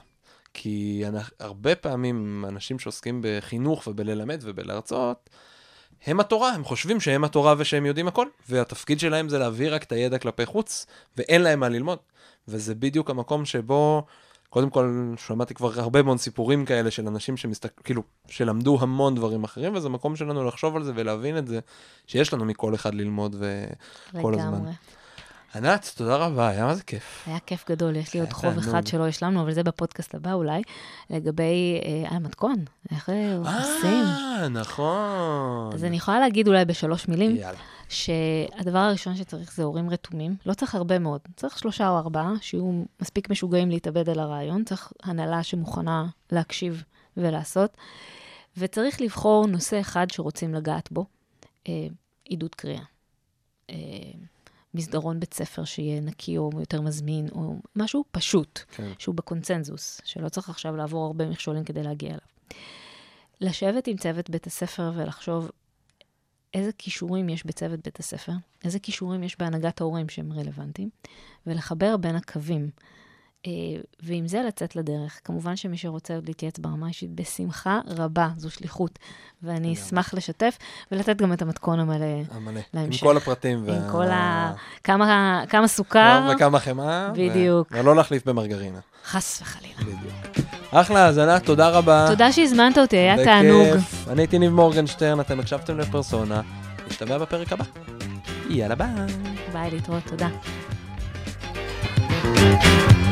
כי אנ- הרבה פעמים אנשים שעוסקים בחינוך ובללמד ובלהרצות, הם התורה, הם חושבים שהם התורה ושהם יודעים הכל, והתפקיד שלהם זה להעביר רק את הידע כלפי חוץ, ואין להם מה ללמוד. וזה בדיוק המקום שבו, קודם כל, שמעתי כבר הרבה מאוד סיפורים כאלה של אנשים שמסתכל, כאילו, שלמדו המון דברים אחרים, וזה מקום שלנו לחשוב על זה ולהבין את זה, שיש לנו מכל אחד ללמוד וכל הזמן. לגמרי. ענת, תודה רבה, היה מה זה כיף. היה כיף גדול, יש לי עוד היה חוב. אחד שלא השלמנו, אבל זה בפודקאסט הבא אולי, לגבי אה, המתכון, איך אה, עושים. אה, נכון. אז אני יכולה להגיד אולי בשלוש מילים, יאללה. שהדבר הראשון שצריך זה הורים רתומים. לא צריך הרבה מאוד, צריך שלושה או ארבעה, שיהיו מספיק משוגעים להתאבד על הרעיון, צריך הנהלה שמוכנה להקשיב ולעשות, וצריך לבחור נושא אחד שרוצים לגעת בו, אה, עידוד קריאה. אה, מסדרון בית ספר שיהיה נקי או יותר מזמין, או משהו פשוט, כן. שהוא בקונצנזוס, שלא צריך עכשיו לעבור הרבה מכשולים כדי להגיע אליו. לשבת עם צוות בית הספר ולחשוב איזה כישורים יש בצוות בית הספר, איזה כישורים יש בהנהגת ההורים שהם רלוונטיים, ולחבר בין הקווים. אה, ועם זה לצאת לדרך. כמובן שמי שרוצה עוד להתייעץ ברמה האישית, בשמחה רבה, זו שליחות. ואני. אשמח לשתף ולתת גם את המתכון המלא, המלא. עם להמשך. כל הפרטים. עם וה- כל ה... כמה, כמה סוכר, וכמה חמאה. ו- בדיוק. ולא להחליף במרגרינה. חס וחלילה. בדיוק. אחלה האזנה, תודה רבה. תודה שהזמנת אותי, היה תענוג. בכיף. אני הייתי ניב מורגנשטרן, אתם הקשבתם לפרסונה. נשתמע בפרק הבא. יאללה ביי. ביי, להתראות, תודה. thank you